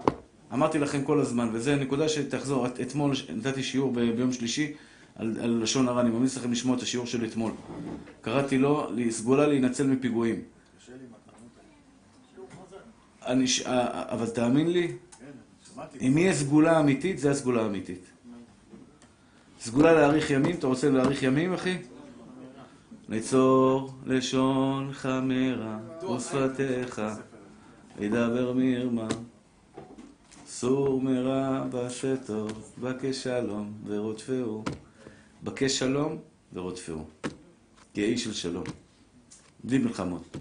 Speaker 1: אמרתי לכם כל הזמן, וזו נקודה שתחזור. את- אתמול נתתי שיעור ביום שלישי על, על לשון הרע, אני ממליץ לכם לשמוע את השיעור של אתמול. קראתי לו, סגולה להינצל מפיגועים. אני, אה, אה, אבל תאמין לי, אם יהיה סגולה אמיתית, זה הסגולה האמיתית. סגולה להאריך ימים, אתה רוצה להאריך ימים, אחי? נצור לשונך מרע ושפתיך, ידבר מרמה. סור מרע ועשה טוב, בקש שלום ורודפהו. בקש שלום ורודפהו. כי האיש של שלום. בלי מלחמות.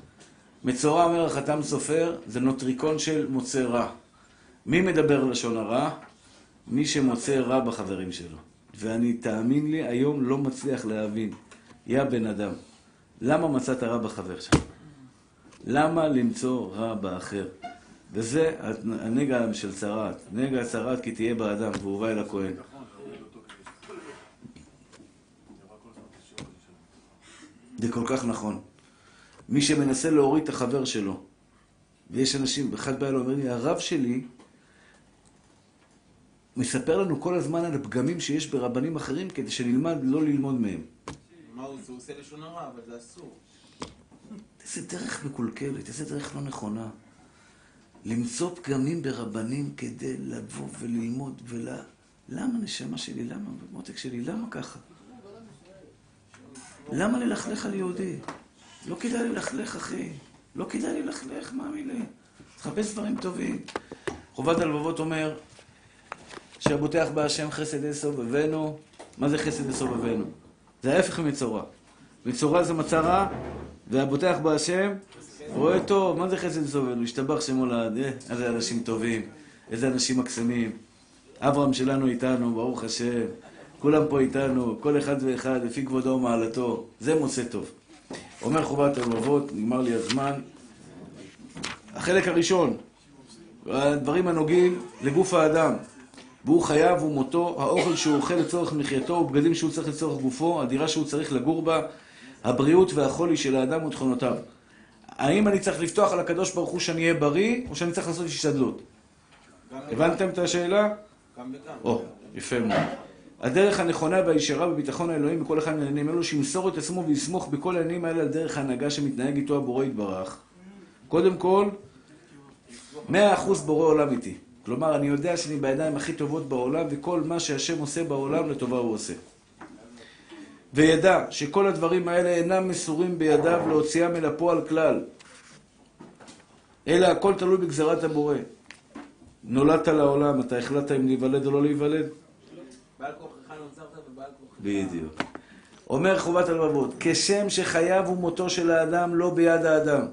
Speaker 1: מצורע אומר החתם סופר, זה נוטריקון של מוצא רע. מי מדבר לשון הרע? מי שמוצא רע בחברים שלו. ואני, תאמין לי, היום לא מצליח להבין. יא בן אדם, למה מצאת רע בחבר שלך? למה למצוא רע באחר? וזה הנגע של צרעת. נגע צרעת כי תהיה באדם, והוא בא אל הכהן. זה כל כך נכון. מי שמנסה להוריד את החבר שלו, ויש אנשים, אחד בא אליי ואומר לי, הרב שלי מספר לנו כל הזמן על הפגמים שיש ברבנים אחרים כדי שנלמד לא ללמוד מהם.
Speaker 8: מה? הוא עושה לשון הרע, אבל זה אסור.
Speaker 1: איזה דרך מקולקלת, איזה דרך לא נכונה. למצוא פגמים ברבנים כדי לבוא וללמוד ול... למה נשמה שלי? למה? מותק שלי, למה ככה? למה ללכלך על יהודי? לא כדאי ללכלך, אחי. לא כדאי ללכלך, מאמין לי. תחפש דברים טובים. חובת הלבבות אומר שהבוטח בהשם חסד יסובבנו. מה זה חסד יסובבנו? זה ההפך ממצורע. מצורע זה מצע רע, והבוטח בהשם רואה טוב. מה זה חסד יסובבנו? השתבח שמו לעד. אה, איזה אנשים טובים, איזה אנשים מקסימים. אברהם שלנו איתנו, ברוך השם. כולם פה איתנו, כל אחד ואחד לפי כבודו ומעלתו. זה מוצא טוב. אומר חובת הלבבות, נגמר לי הזמן. החלק הראשון, הדברים הנוגעים לגוף האדם. והוא חייו ומותו, האוכל שהוא אוכל לצורך מחייתו, ובגדים שהוא צריך לצורך גופו, הדירה שהוא צריך לגור בה, הבריאות והחולי של האדם ותכונותיו. האם אני צריך לפתוח על הקדוש ברוך הוא שאני אהיה בריא, או שאני צריך לעשות השתדלות? הבנתם את השאלה?
Speaker 8: גם וגם.
Speaker 1: או, יפה מאוד. הדרך הנכונה והישרה בביטחון האלוהים בכל אחד מהעניינים אלו, שימסור את עצמו ויסמוך בכל העניינים האלה על דרך ההנהגה שמתנהג איתו הבורא יתברך. קודם כל, מאה אחוז בורא עולם איתי. כלומר, אני יודע שאני בידיים הכי טובות בעולם, וכל מה שהשם עושה בעולם, לטובה הוא עושה. וידע שכל הדברים האלה אינם מסורים בידיו להוציאם אל הפועל כלל, אלא הכל תלוי בגזרת הבורא. נולדת לעולם, אתה החלטת אם להיוולד או לא להיוולד?
Speaker 8: בעל כוחך נוצרת ובעל כוחך...
Speaker 1: בדיוק. אומר חובת הלבבות, כשם שחייו ומותו של האדם לא ביד האדם,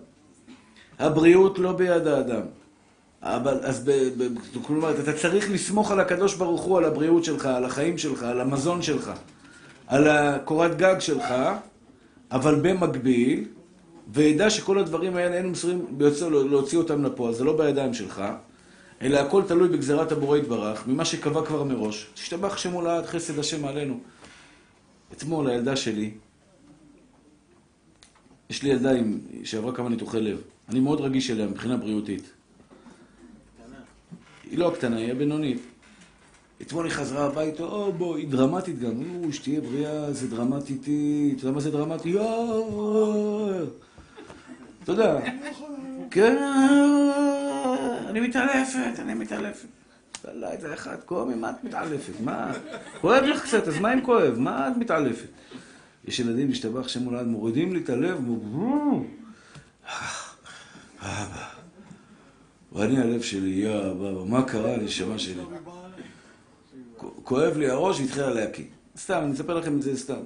Speaker 1: הבריאות לא ביד האדם. אבל, אז ב, ב, כלומר, אתה צריך לסמוך על הקדוש ברוך הוא, על הבריאות שלך, על החיים שלך, על המזון שלך, על הקורת גג שלך, אבל במקביל, וידע שכל הדברים האלה אין מסורים להוציא אותם לפועל, זה לא בידיים שלך, אלא הכל תלוי בגזירת הבורא יתברך, ממה שקבע כבר מראש. תשתבח שם הולד, חסד השם עלינו. אתמול הילדה שלי, יש לי ילדה עם, שעברה כמה ניתוחי לב. אני מאוד רגיש אליה מבחינה בריאותית. היא לא הקטנה, היא הבינונית. אתמול היא חזרה הביתה, או בוא, היא דרמטית גם. או, שתהיה בריאה, זה דרמטי איתי. אתה יודע מה זה דרמטי? יואו! אתה יודע. כן, אני מתעלפת, אני מתעלפת. לילה אחד, קומי, מה את מתעלפת? מה? כואב לך קצת, אז מה אם כואב? מה את מתעלפת? יש ילדים, משתבח שם מולד, מורידים לי את הלב, אבא. ואני הלב שלי, יא אבא, מה קרה לנשמה שלי? כואב לי הראש והתחילה להקיא. סתם, אני אספר לכם את זה סתם.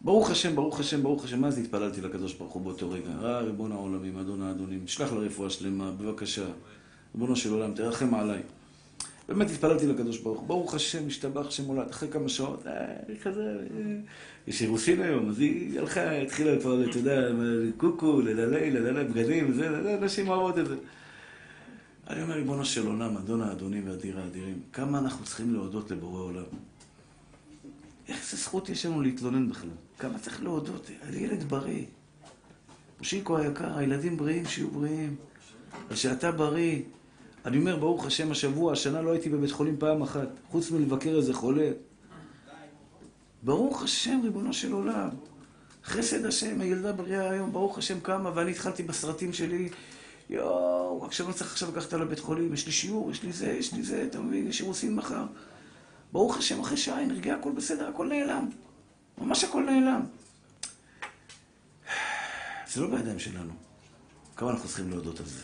Speaker 1: ברוך השם, ברוך השם, ברוך השם, זה התפללתי לקדוש ברוך הוא באותו רגע? אה, ריבון העולמים, אדון האדונים, שלח לה רפואה שלמה, בבקשה. ריבונו של עולם, תרחם עליי. באמת התפללתי לקדוש ברוך הוא, ברוך השם, השתבח שם הולד, אחרי כמה שעות, אה, כזה, אה, יש אירוסין היום, אז היא הלכה, התחילה כבר, אתה יודע, קוקו, לללי, לללי, בגדים, זה, נשים אוהבות את זה. אני אומר, ריבונו של עולם, אדון האדונים ואדיר האדירים, כמה אנחנו צריכים להודות לבורא עולם. איזה זכות יש לנו להתלונן בכלל? כמה צריך להודות? ילד בריא. מושיקו היקר, הילדים בריאים, שיהיו בריאים. אבל שאתה בריא. אני אומר, ברוך השם, השבוע, השנה לא הייתי בבית חולים פעם אחת, חוץ מלבקר איזה חולה. ברוך השם, ריבונו של עולם. חסד השם, הילדה בריאה היום, ברוך השם קמה, ואני התחלתי בסרטים שלי, יואו, רק שלא צריך עכשיו לקחת לבית חולים, יש לי שיעור, יש לי זה, יש לי זה, אתה מבין, יש אירוסין מחר. ברוך השם, אחרי שעה נרגע, הכל בסדר, הכל נעלם. ממש הכל נעלם. זה לא בידיים שלנו. כמה אנחנו צריכים להודות על זה?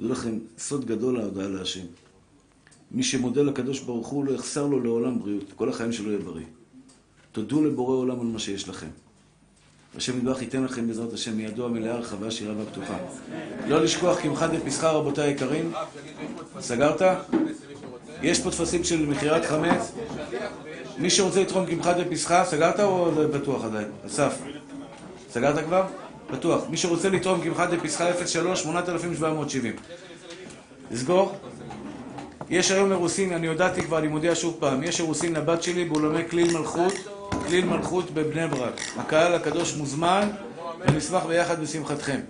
Speaker 1: דעו לכם, סוד גדול ההודעה להשם. מי שמודה לקדוש ברוך הוא לא יחסר לו לעולם בריאות, כל החיים שלו יהיה בריא. תודו לבורא עולם על מה שיש לכם. השם ידבח ייתן לכם בעזרת השם מידו המלאה הרחבה שירה והפתוחה. לא לשכוח קמחא דפסחא רבותיי היקרים. סגרת? יש פה טפסים של מכירת חמץ. מי שרוצה לתרום קמחא דפסחא, סגרת או פתוח עדיין? אסף. סגרת כבר? פתוח. מי שרוצה לתרום קמחא דפסחא 03 8770. לסגור? יש היום אירוסין, אני הודעתי כבר, אני מודיע שוב פעם, יש אירוסין לבת שלי באולמי כליל מלכות, כליל מלכות בבני ברק. הקהל הקדוש מוזמן, ונשמח ביחד בשמחתכם.